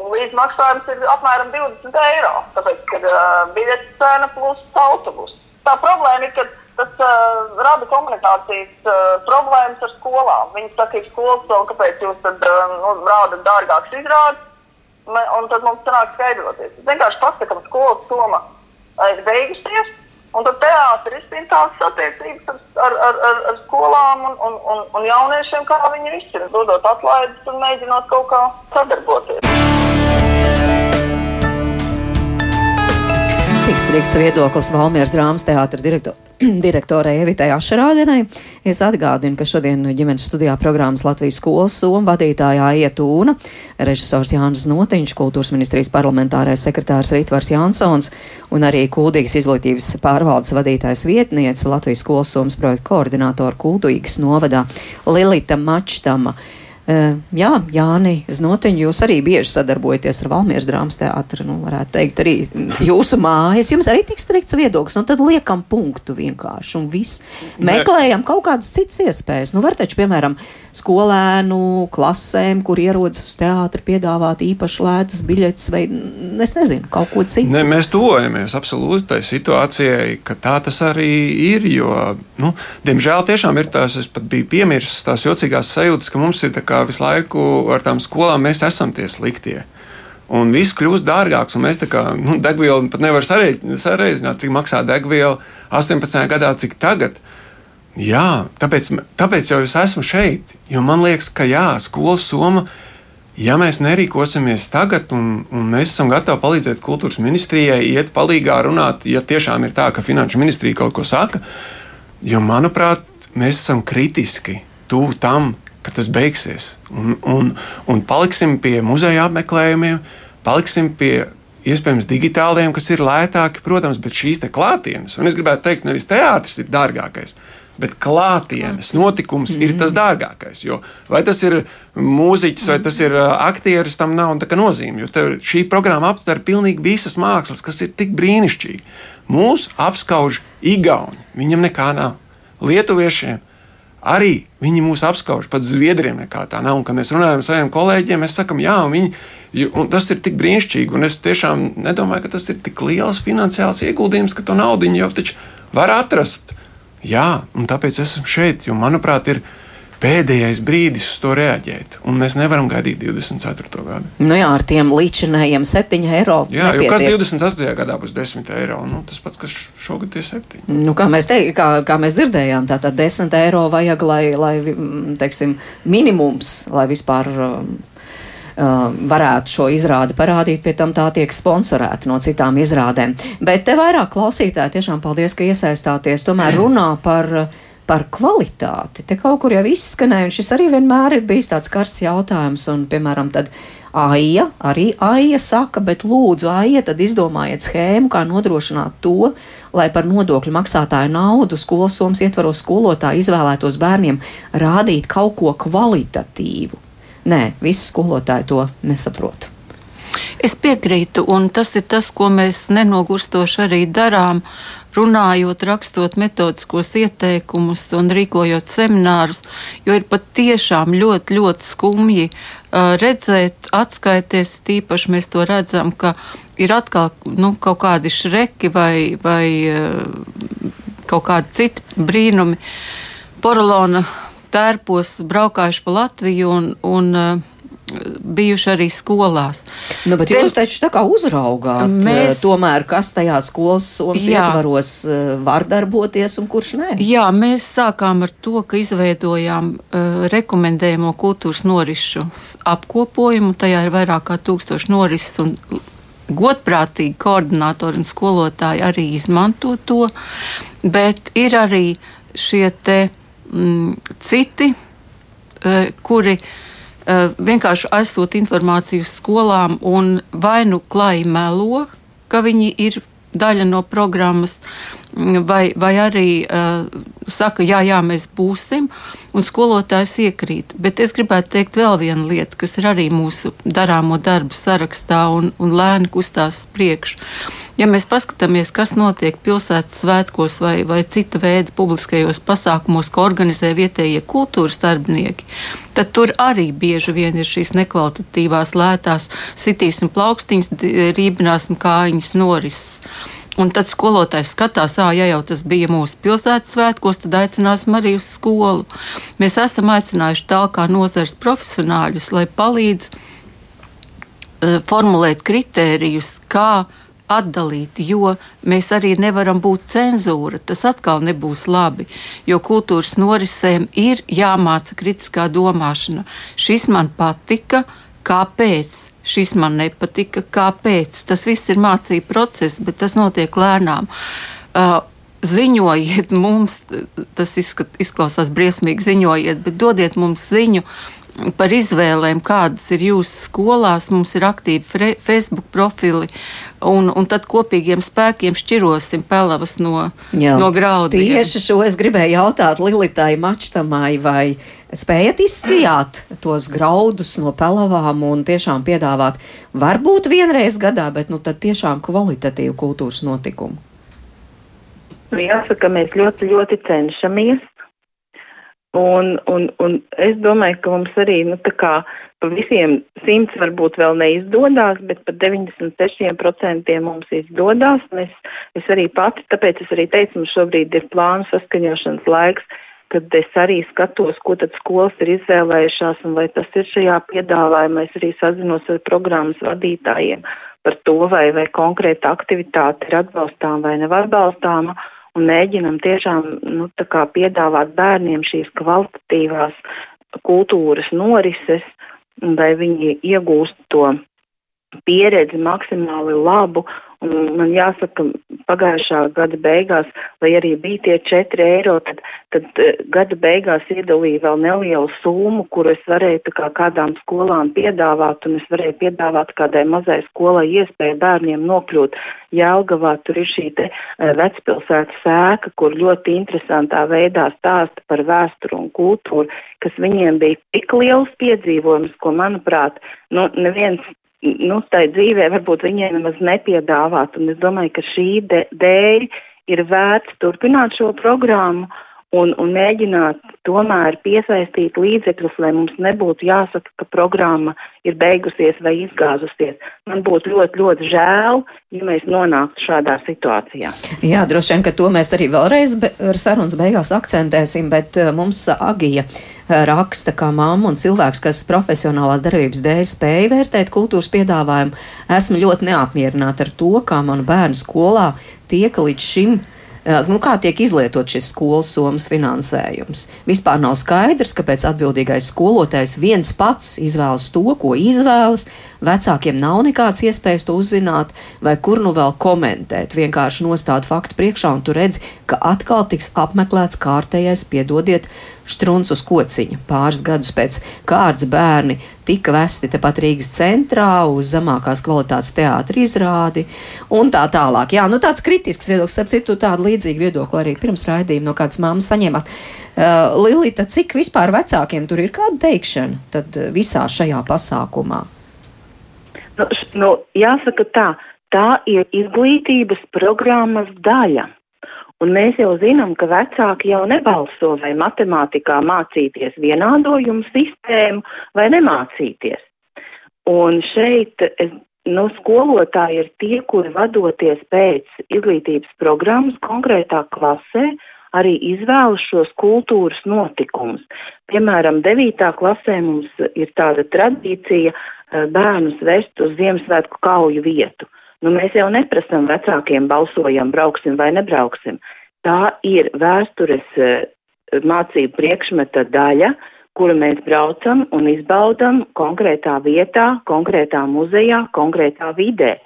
līdzmaksājums ir apmēram 20 eiro. Tāpēc, kad uh, biļetes cena plus autobus. Tā problēma ir, ka tas uh, rada komunikācijas uh, problēmas ar skolām. Viņi saka, ka skolas vēl kāpēc jūs tad uh, nu, rādat dārgāks izrādes, un tad mums sanāk skaidroties. Vienkārši pasakam, skolas soma ir beigusies, Un tad teātris ir tās attiecības ar, ar, ar, ar skolām un, un, un, un jauniešiem, kā viņi izsaka, dodot atlaides un mēģinot kaut kā sadarboties. Tik strikts viedoklis Valmieras drāmas teātra direktora direktorai Evitai Ašerādienai. Es atgādinu, ka šodien ģimenes studijā programmas Latvijas skolas soma vadītājā ietūna režisors Jānis Notiņš, kultūras ministrijas parlamentārais sekretārs Ritvars Jansons un arī Kuldīgas izglītības pārvaldes vadītājs vietniece Latvijas skolas somas projekta koordinātora Kuldīgas novadā Lilita Mačtama. Jā, Jāni, Znotiņš, jūs arī bieži sadarbojaties ar Valmieras drāmas teātru, nu, varētu teikt, arī jūsu mājas. Jums arī tik strikts viedoklis, un tad liekam punktu vienkārši, un viss. Meklējam kaut kādas citas iespējas. Nu, var taču, piemēram, skolēnu klasēm, kur ierodas uz teātri, piedāvāt īpaši lētas biļetes, vai es nezinu, kaut ko citu. Ne, mēs tuvojamies absolūti tai situācijai, ka tā tas arī ir, jo, nu, diemžēl tiešām ir tās, es pat biju piemirsis tās jocīgās sajūtas, ka mums ir tā kā visu laiku ar tām skolām mēs esam tie sliktie. Un viss kļūst dārgāks, un mēs tā kā nu, degvielu pat nevaram sareizināt, cik maksā degviela 18. gadā, cik tagad. Jā, tāpēc, tāpēc jau es esmu šeit, jo man liekas, ka jā, skolas soma, ja mēs nerīkosimies tagad, un, un mēs esam gatavi palīdzēt kultūras ministrijai, iet palīgā runāt, ja tiešām ir tā, ka finanšu ministrija kaut ko saka, jo manuprāt, mēs esam kritiski tuvu tam, ka tas beigsies. Un, un, un paliksim pie muzeja apmeklējumiem, paliksim pie iespējams digitāliem, kas ir lētāki, protams, bet šīs klātienes, un es gribētu teikt, nevis teātris ir dārgākais. Bet klātienes notikums mm. ir tas mhm. dārgākais. Vai tas ir mūziķis, vai tas ir uh, aktieris, tam nav nozīme. Jo šī programma aptver pilnīgi visas mākslas, kas ir tik brīnišķīgi. Mūsu apskauž Igauni. Viņam nekā nav. Lietuviešiem arī viņi mūs apskauž. Pat zviedriem nekā tā nav. Un, kad mēs runājam ar saviem kolēģiem, mēs sakām, jā, un viņi, un tas ir tik brīnišķīgi. Un es tiešām nedomāju, ka tas ir tik liels finansiāls ieguldījums, ka to naudu jau taču var atrast. Jā, un tāpēc esmu šeit, jo manuprāt, ir pēdējais brīdis uz to reaģēt. Un mēs nevaram gaidīt 24. gadu. Nu jā, ar tiem līdzinējiem 7 eiro. Jā, nepietiek. jo kas 24. gadā būs 10 eiro? Nu, tas pats, kas šogad ir 7. Nu, kā, mēs te, kā, kā mēs dzirdējām, tātad 10 eiro vajag, lai, lai teiksim, minimums, lai vispār. Um, Uh, varētu šo izrādi parādīt, pie tam tā tiek sponsorēta no citām izrādēm. Bet te vairāk klausītāji tiešām paldies, ka iesaistāties. Tomēr runā par uh, par kvalitāti. Te kaut kur jau izskanēja, un šis arī vienmēr ir bijis tāds karsts jautājums. Un, piemēram, tad Aija, arī Aija saka, bet lūdzu, Aija, tad izdomājiet schēmu, kā nodrošināt to, lai par nodokļu maksātāju naudu skolas somas ietvaros skolotāji izvēlētos bērniem rādīt kaut ko kvalitatīvu. Nē, visi skolotāji to nesaprot. Es piekrītu, un tas ir tas, ko mēs nenogurstoši arī darām, runājot, rakstot metodiskos ieteikumus un rīkojot seminārus, jo ir pat tiešām ļoti, ļoti skumji uh, redzēt, atskaities, tīpaši mēs to redzam, ka ir atkal nu, kaut kādi šreki vai, vai uh, kaut kādi citi brīnumi. Porolona tērpos braukājuši pa Latviju un, un uh, bijuši arī skolās. Nu, bet Te, jūs taču tā kā uzraugāt, eh, mēs, tomēr, kas tajā skolas somas jā, ietvaros eh, var darboties un kurš nē? Jā, mēs sākām ar to, ka izveidojām uh, rekomendējamo kultūras norišu apkopojumu. Tajā ir vairāk kā tūkstoši norises un godprātīgi koordinātori un skolotāji arī izmanto to, bet ir arī šie te mm, citi, uh, kuri uh, Eh, vienkārši aizsūta informāciju skolām un vai nu klāji melo, ka viņi ir daļa no programmas, vai, vai arī uh, saka, jā, jā, mēs būsim, un skolotājs iekrīt. Bet es gribētu teikt vēl vienu lietu, kas ir arī mūsu darāmo darbu sarakstā un, un lēni kustās priekš. Ja mēs paskatāmies, kas notiek pilsētas svētkos vai, vai cita veida publiskajos pasākumos, ko organizē vietējie kultūras darbinieki, tad tur arī bieži vien ir šīs nekvalitatīvās lētās sitīsim plaukstiņas, rībināsim kājiņas norises. Un tad skolotājs skatās, ah, ja jau tas bija mūsu pilsētas svētkos, tad aicināsim arī uz skolu. Mēs esam aicinājuši tālāk nozares profesionāļus, lai palīdz uh, formulēt kritērijus, kā atdalīt, jo mēs arī nevaram būt cenzūra. Tas atkal nebūs labi, jo kultūras norisēm ir jāmāca kritiskā domāšana. Šis man patika, kāpēc? šis man nepatika, kāpēc. Tas viss ir mācību process, bet tas notiek lēnām. Uh, ziņojiet mums, tas izskat, izklausās briesmīgi, ziņojiet, bet dodiet mums ziņu par izvēlēm, kādas ir jūsu skolās. Mums ir aktīvi Facebook profili, un, un tad kopīgiem spēkiem šķirosim pelavas no, Jā, no graudiem. Tieši šo es gribēju jautāt Lilitai Mačtamai, vai spējat izsijāt tos graudus no pelavām un tiešām piedāvāt varbūt vienreiz gadā, bet nu tad tiešām kvalitatīvu kultūras notikumu? Jāsaka, mēs ļoti, ļoti cenšamies. Un, un, un es domāju, ka mums arī, nu, tā kā pa visiem simts varbūt vēl neizdodas, bet par 96% mums izdodas. Es, es arī pati, tāpēc es arī teicu, mums šobrīd ir plānu saskaņošanas laiks, kad es arī skatos, ko tad skolas ir izvēlējušās un vai tas ir šajā piedāvājumā. Es arī sazinos ar programmas vadītājiem par to, vai, vai konkrēta aktivitāte ir atbalstāma vai nav atbalstāma un mēģinam tiešām, nu, piedāvāt bērniem šīs kvalitatīvās kultūras norises, lai viņi iegūst to pieredzi maksimāli labu man jāsaka, pagājušā gada beigās, lai arī bija tie 4 eiro, tad, tad eh, gada beigās iedalīja vēl nelielu summu, kuru es varēju kā kādām skolām piedāvāt, un es varēju piedāvāt kādai mazai skolai iespēju bērniem nokļūt Jelgavā. Tur ir šī te eh, vecpilsētas sēka, kur ļoti interesantā veidā stāsta par vēsturu un kultūru, kas viņiem bija tik liels piedzīvojums, ko, manuprāt, nu, neviens nu, tai dzīvē varbūt viņiem nemaz nepiedāvāt. Un es domāju, ka šī dēļ ir vērts turpināt šo programmu un, un mēģināt tomēr piesaistīt līdzekļus, lai mums nebūtu jāsaka, ka programma ir beigusies vai izgāzusies. Man būtu ļoti, ļoti žēl, ja mēs nonāktu šādā situācijā. Jā, droši vien, ka to mēs arī vēlreiz be, sarunas beigās akcentēsim, bet uh, mums Agija uh, raksta, kā mamma un cilvēks, kas profesionālās darbības dēļ spēja vērtēt kultūras piedāvājumu, esmu ļoti neapmierināta ar to, kā manu bērnu skolā tiek līdz šim nu, kā tiek izlietot šis skolas summas finansējums. Vispār nav skaidrs, kāpēc atbildīgais skolotājs viens pats izvēlas to, ko izvēlas. Vecākiem nav nekādas iespējas to uzzināt, vai kur nu vēl komentēt. Vienkārši nostāt faktu priekšā, un tu redzi, ka atkal tiks apmeklēts kārtējais, piedodiet, Štruns uz kociņa. Pāris gadus pēc kārtas bērni tika vesti tepat Rīgas centrā uz zemākās kvalitātes teātra izrādi un tā tālāk. Jā, nu tāds kritisks viedoklis, starp citu, tādu līdzīgu viedokli arī pirms raidījuma no kādas mammas saņēmāt. Uh, Lilita, cik vispār vecākiem tur ir kāda teikšana tad uh, visā šajā pasākumā? Nu, nu, jāsaka tā, tā ir izglītības programmas daļa. Un mēs jau zinām, ka vecāki jau nebalso vai matemātikā mācīties vienādojumu sistēmu vai nemācīties. Un šeit nu, skolotāji ir tie, kuri vadoties pēc izglītības programmas konkrētā klasē, arī izvēlas šos kultūras notikumus. Piemēram, 9. klasē mums ir tāda tradīcija eh, bērnus vest uz Ziemassvētku kauju vietu. Nu, mēs jau neprasam vecākiem balsojam, brauksim vai nebrauksim. Tā ir vēstures eh, mācību priekšmeta daļa, kuru mēs braucam un izbaudam konkrētā vietā, konkrētā muzejā, konkrētā vidē.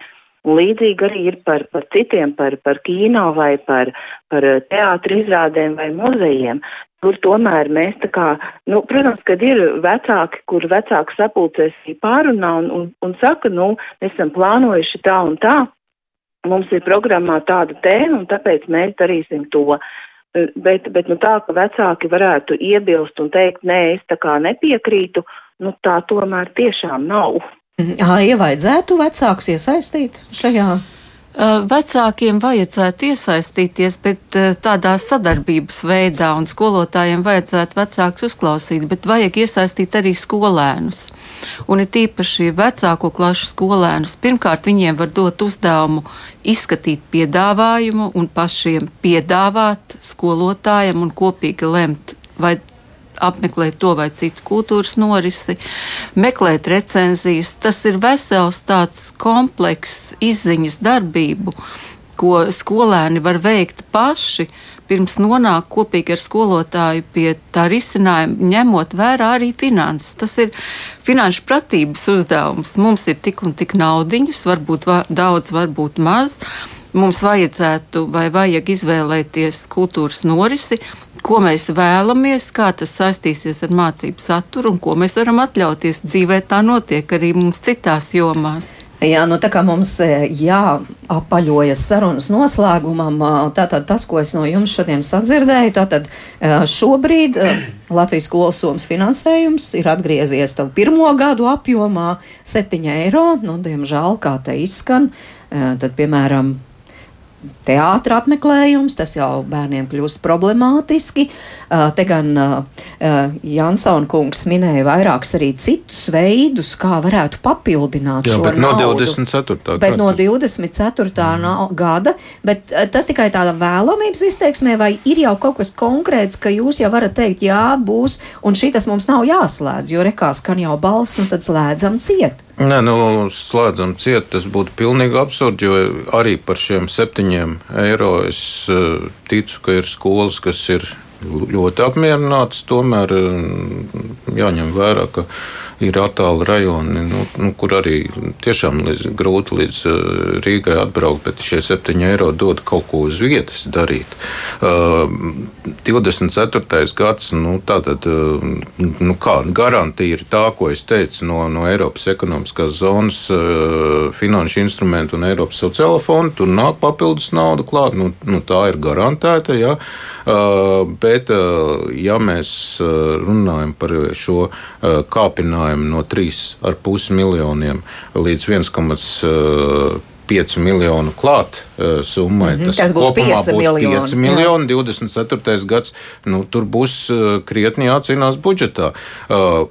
Un līdzīgi arī ir par, par citiem, par, par kino vai par, par teātri izrādēm vai muzejiem. Tur tomēr mēs tā kā, nu, protams, kad ir vecāki, kur vecāki sapulcēs pārunā un, un, un saka, nu, mēs esam plānojuši tā un tā, mums ir programmā tāda tēma un tāpēc mēs darīsim to. Bet, bet nu, tā, ka vecāki varētu iebilst un teikt, nē, es tā kā nepiekrītu, nu, tā tomēr tiešām nav. Ja vajadzētu vecākus iesaistīt šajā? Vecākiem vajadzētu iesaistīties, bet tādā sadarbības veidā, un skolotājiem vajadzētu vecākus uzklausīt, bet vajag iesaistīt arī skolēnus. Un ir tīpaši vecāko klašu skolēnus. Pirmkārt, viņiem var dot uzdevumu izskatīt piedāvājumu un pašiem piedāvāt skolotājiem un kopīgi lemt, vai apmeklēt to vai citu kultūras norisi, meklēt recenzijas. Tas ir vesels tāds komplekss izziņas darbību, ko skolēni var veikt paši. Pirms nonāk kopīgi ar skolotāju pie tā risinājuma, ņemot vērā arī finanses. Tas ir finanšu pratības uzdevums. Mums ir tik un tik naudiņus, varbūt va daudz, varbūt maz. Mums vajadzētu vai vajag izvēlēties kultūras norisi, ko mēs vēlamies, kā tas saistīsies ar mācību saturu un ko mēs varam atļauties dzīvē. Tā notiek arī mums citās jomās. Jā, nu tā kā mums e, jāapaļojas sarunas noslēgumam, tātad tas, ko es no jums šodien sadzirdēju, tātad e, šobrīd e, Latvijas skolas somas finansējums ir atgriezies tavu pirmo gadu apjomā 7 eiro, nu, diemžēl, kā te izskan, tad, piemēram, teātra apmeklējums, tas jau bērniem kļūst problemātiski. Te gan Jansona kungs minēja vairākus arī citus veidus, kā varētu papildināt Jā, šo bet naudu. No 24. Bet no 24. Mm. gada, bet tas tikai tāda vēlamības izteiksmē, vai ir jau kaut kas konkrēts, ka jūs jau varat teikt, jā, būs, un šī tas mums nav jāslēdz, jo rekās skan jau balss, nu tad slēdzam ciet. Nē, nu, slēdzam ciet, tas būtu pilnīgi absurdi, jo arī par šiem septiņiem eiro es uh, ticu, ka ir skolas, kas ir ļoti apmierinātas. Tomēr uh, jāņem vērā, ka ir attāli rajoni, nu, nu, kur arī tiešām līdz, grūti līdz uh, Rīgai atbraukt, bet šie 7 eiro dod kaut ko uz vietas darīt. Uh, 24. gads, nu, tātad, uh, nu, kā garantija ir tā, ko es teicu no, no Eiropas ekonomiskās zonas uh, finanšu instrumentu un Eiropas sociāla fonda. Tur nāk papildus nauda klāt, nu, nu, tā ir garantēta. Ja? Uh, bet, ja mēs runājam par šo kāpinājumu, samazinājumu no 3,5 miljoniem līdz 1,5 5 miljonu klāt uh, summai. Mm -hmm, tas tas būtu 5 miljoni. 5 miljoni 24. gads. Nu, tur būs uh, krietni jācīnās budžetā. Uh,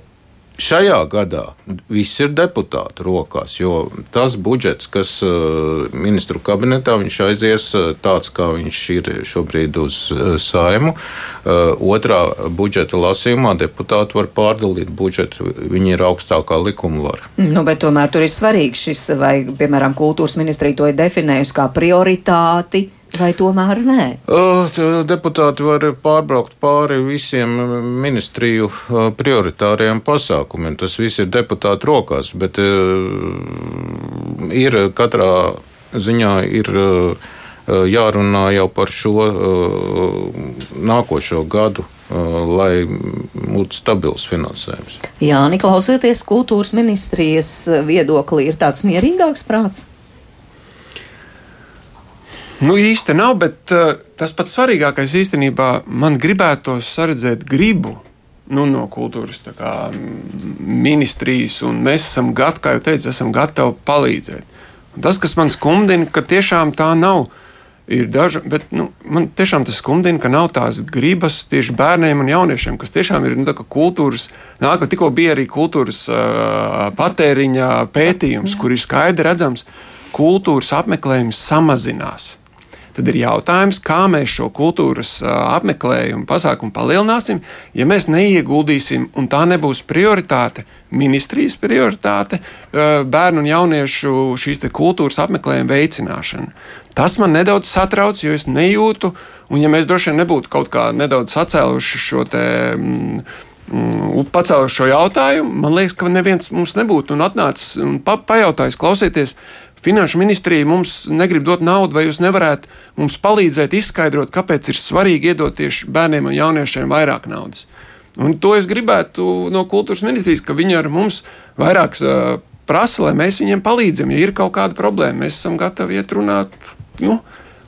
Šajā gadā viss ir deputātu rokās, jo tas budžets, kas uh, ministru kabinetā aizies uh, tāds, kā viņš ir šobrīd uz uh, saimu. Otrā budžeta lasījumā deputāti var pārdalīt budžetu. Viņi ir augstākā likuma vara. Nu, bet tomēr tur ir svarīgi šis, vai, piemēram, kultūras ministrija to ir definējusi kā prioritāti Vai tomēr nē? Deputāti var pārbraukt pāri visiem ministriju prioritāriem pasākumiem. Tas viss ir deputātu rokās, bet ir katrā ziņā ir jārunā jau par šo nākošo gadu, lai būtu stabils finansējums. Jā, klausoties kultūras ministrijas viedoklī, ir tāds mierīgāks prāts. Nu, īsti nav, bet uh, tas pats svarīgākais īstenībā man gribētos redzēt gribu nu, no kultūras kā, ministrijas, un mēs esam gatavi, kā jau teicu, esam gatavi palīdzēt. Un tas, kas man skumdina, ka tiešām tā nav. Ir daži, bet nu, man tiešām tas skumdina, ka nav tās gribas tieši bērniem un jauniešiem, kas tiešām ir nu, kultūras. Nāk, tikko bija arī kultūras uh, patēriņa pētījums, kur ir skaidri redzams, ka kultūras apmeklējums samazinās tad ir jautājums, kā mēs šo kultūras apmeklējumu pasākumu palielināsim, ja mēs neieguldīsim, un tā nebūs prioritāte, ministrijas prioritāte, bērnu un jauniešu šīs kultūras apmeklējuma veicināšana. Tas man nedaudz satrauc, jo es nejūtu, un ja mēs droši vien nebūtu kaut kā nedaudz sacēluši šo te. Mm, mm pacēluši šo jautājumu, man liekas, ka neviens mums nebūtu un atnācis un pa, pajautājis, klausieties, Finanšu ministrija mums negrib dot naudu, vai jūs nevarētu mums palīdzēt izskaidrot, kāpēc ir svarīgi iedot tieši bērniem un jauniešiem vairāk naudas. Un to es gribētu no kultūras ministrijas, ka viņi ar mums vairāk uh, prasa, lai mēs viņiem palīdzam. Ja ir kaut kāda problēma, mēs esam gatavi iet runāt. Nu,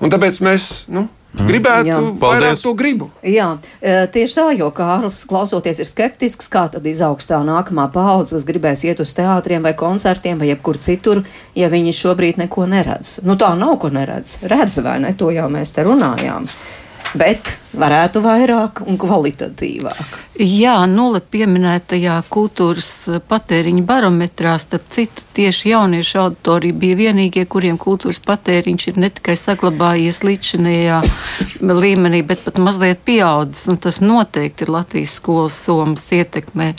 un tāpēc mēs. Nu. Gribētu Jā. vairāk to gribu. Jā, e, tieši tā, jo Kārlis klausoties ir skeptisks, kā tad izaugs tā nākamā paudze, kas gribēs iet uz teātriem vai koncertiem vai jebkur citur, ja viņi šobrīd neko neredz. Nu tā nav, ko neredz. Redz vai ne, to jau mēs te runājām. Bet varētu vairāk un kvalitatīvāk. Jā, nulle pieminētajā kultūras eh, patēriņa barometrā, starp citu, tieši jauniešu auditorija bija vienīgie, kuriem kultūras patēriņš ir ne tikai saglabājies līdzinējā līmenī, bet pat mazliet pieaudzis. Un tas noteikti ir Latvijas skolas somas ietekmē.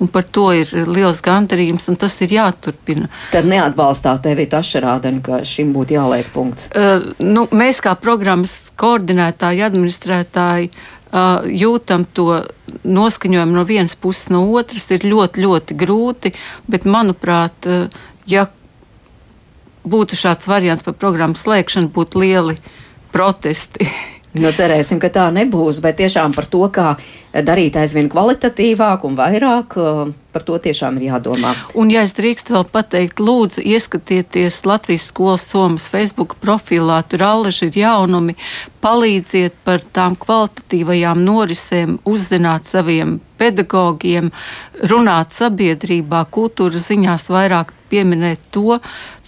Un par to ir liels gandarījums, un tas ir jāturpina. Tad neatbalstāt tevi tašarādeni, ka šim būtu jāliek punkts. Uh, nu, mēs kā programmas koordinētāji, administrētāji, uh, jūtam to noskaņojumu no vienas puses, no otras ir ļoti, ļoti grūti. Bet, manuprāt, uh, ja būtu šāds variants par programmu slēgšanu, būtu lieli protesti. Nu, cerēsim, ka tā nebūs, bet tiešām par to, kā darīt aizvien kvalitatīvāk un vairāk, par to tiešām ir jādomā. Un, ja es drīkstu vēl pateikt, lūdzu, ieskatieties Latvijas skolas Somas Facebook profilā, tur allaži ir jaunumi, palīdziet par tām kvalitatīvajām norisēm, uzzināt saviem pedagogiem, runāt sabiedrībā, kultūras ziņās vairāk pieminēt to,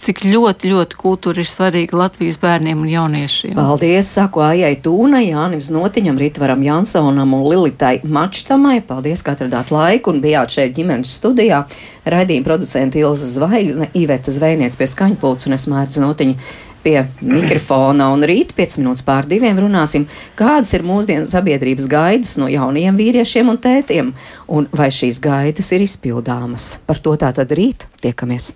cik ļoti, ļoti kultūra ir svarīga Latvijas bērniem un jauniešiem. Paldies, saku Aijai Tūnai, Jānim Znotiņam, Ritvaram Jansonam un Lilitai Mačtamai. Paldies, ka atradāt laiku un bijāt šeit ģimenes studijā. Raidījuma producenta Ilza Zvaigzne, Iveta Zvejniec pie skaņpults un es mērķis Znotiņu pie mikrofona, un rīt, 5 minūtes pār diviem, runāsim, kādas ir mūsdienu sabiedrības gaidas no jaunajiem vīriešiem un tētiem, un vai šīs gaidas ir izpildāmas. Par to tātad rīt tiekamies.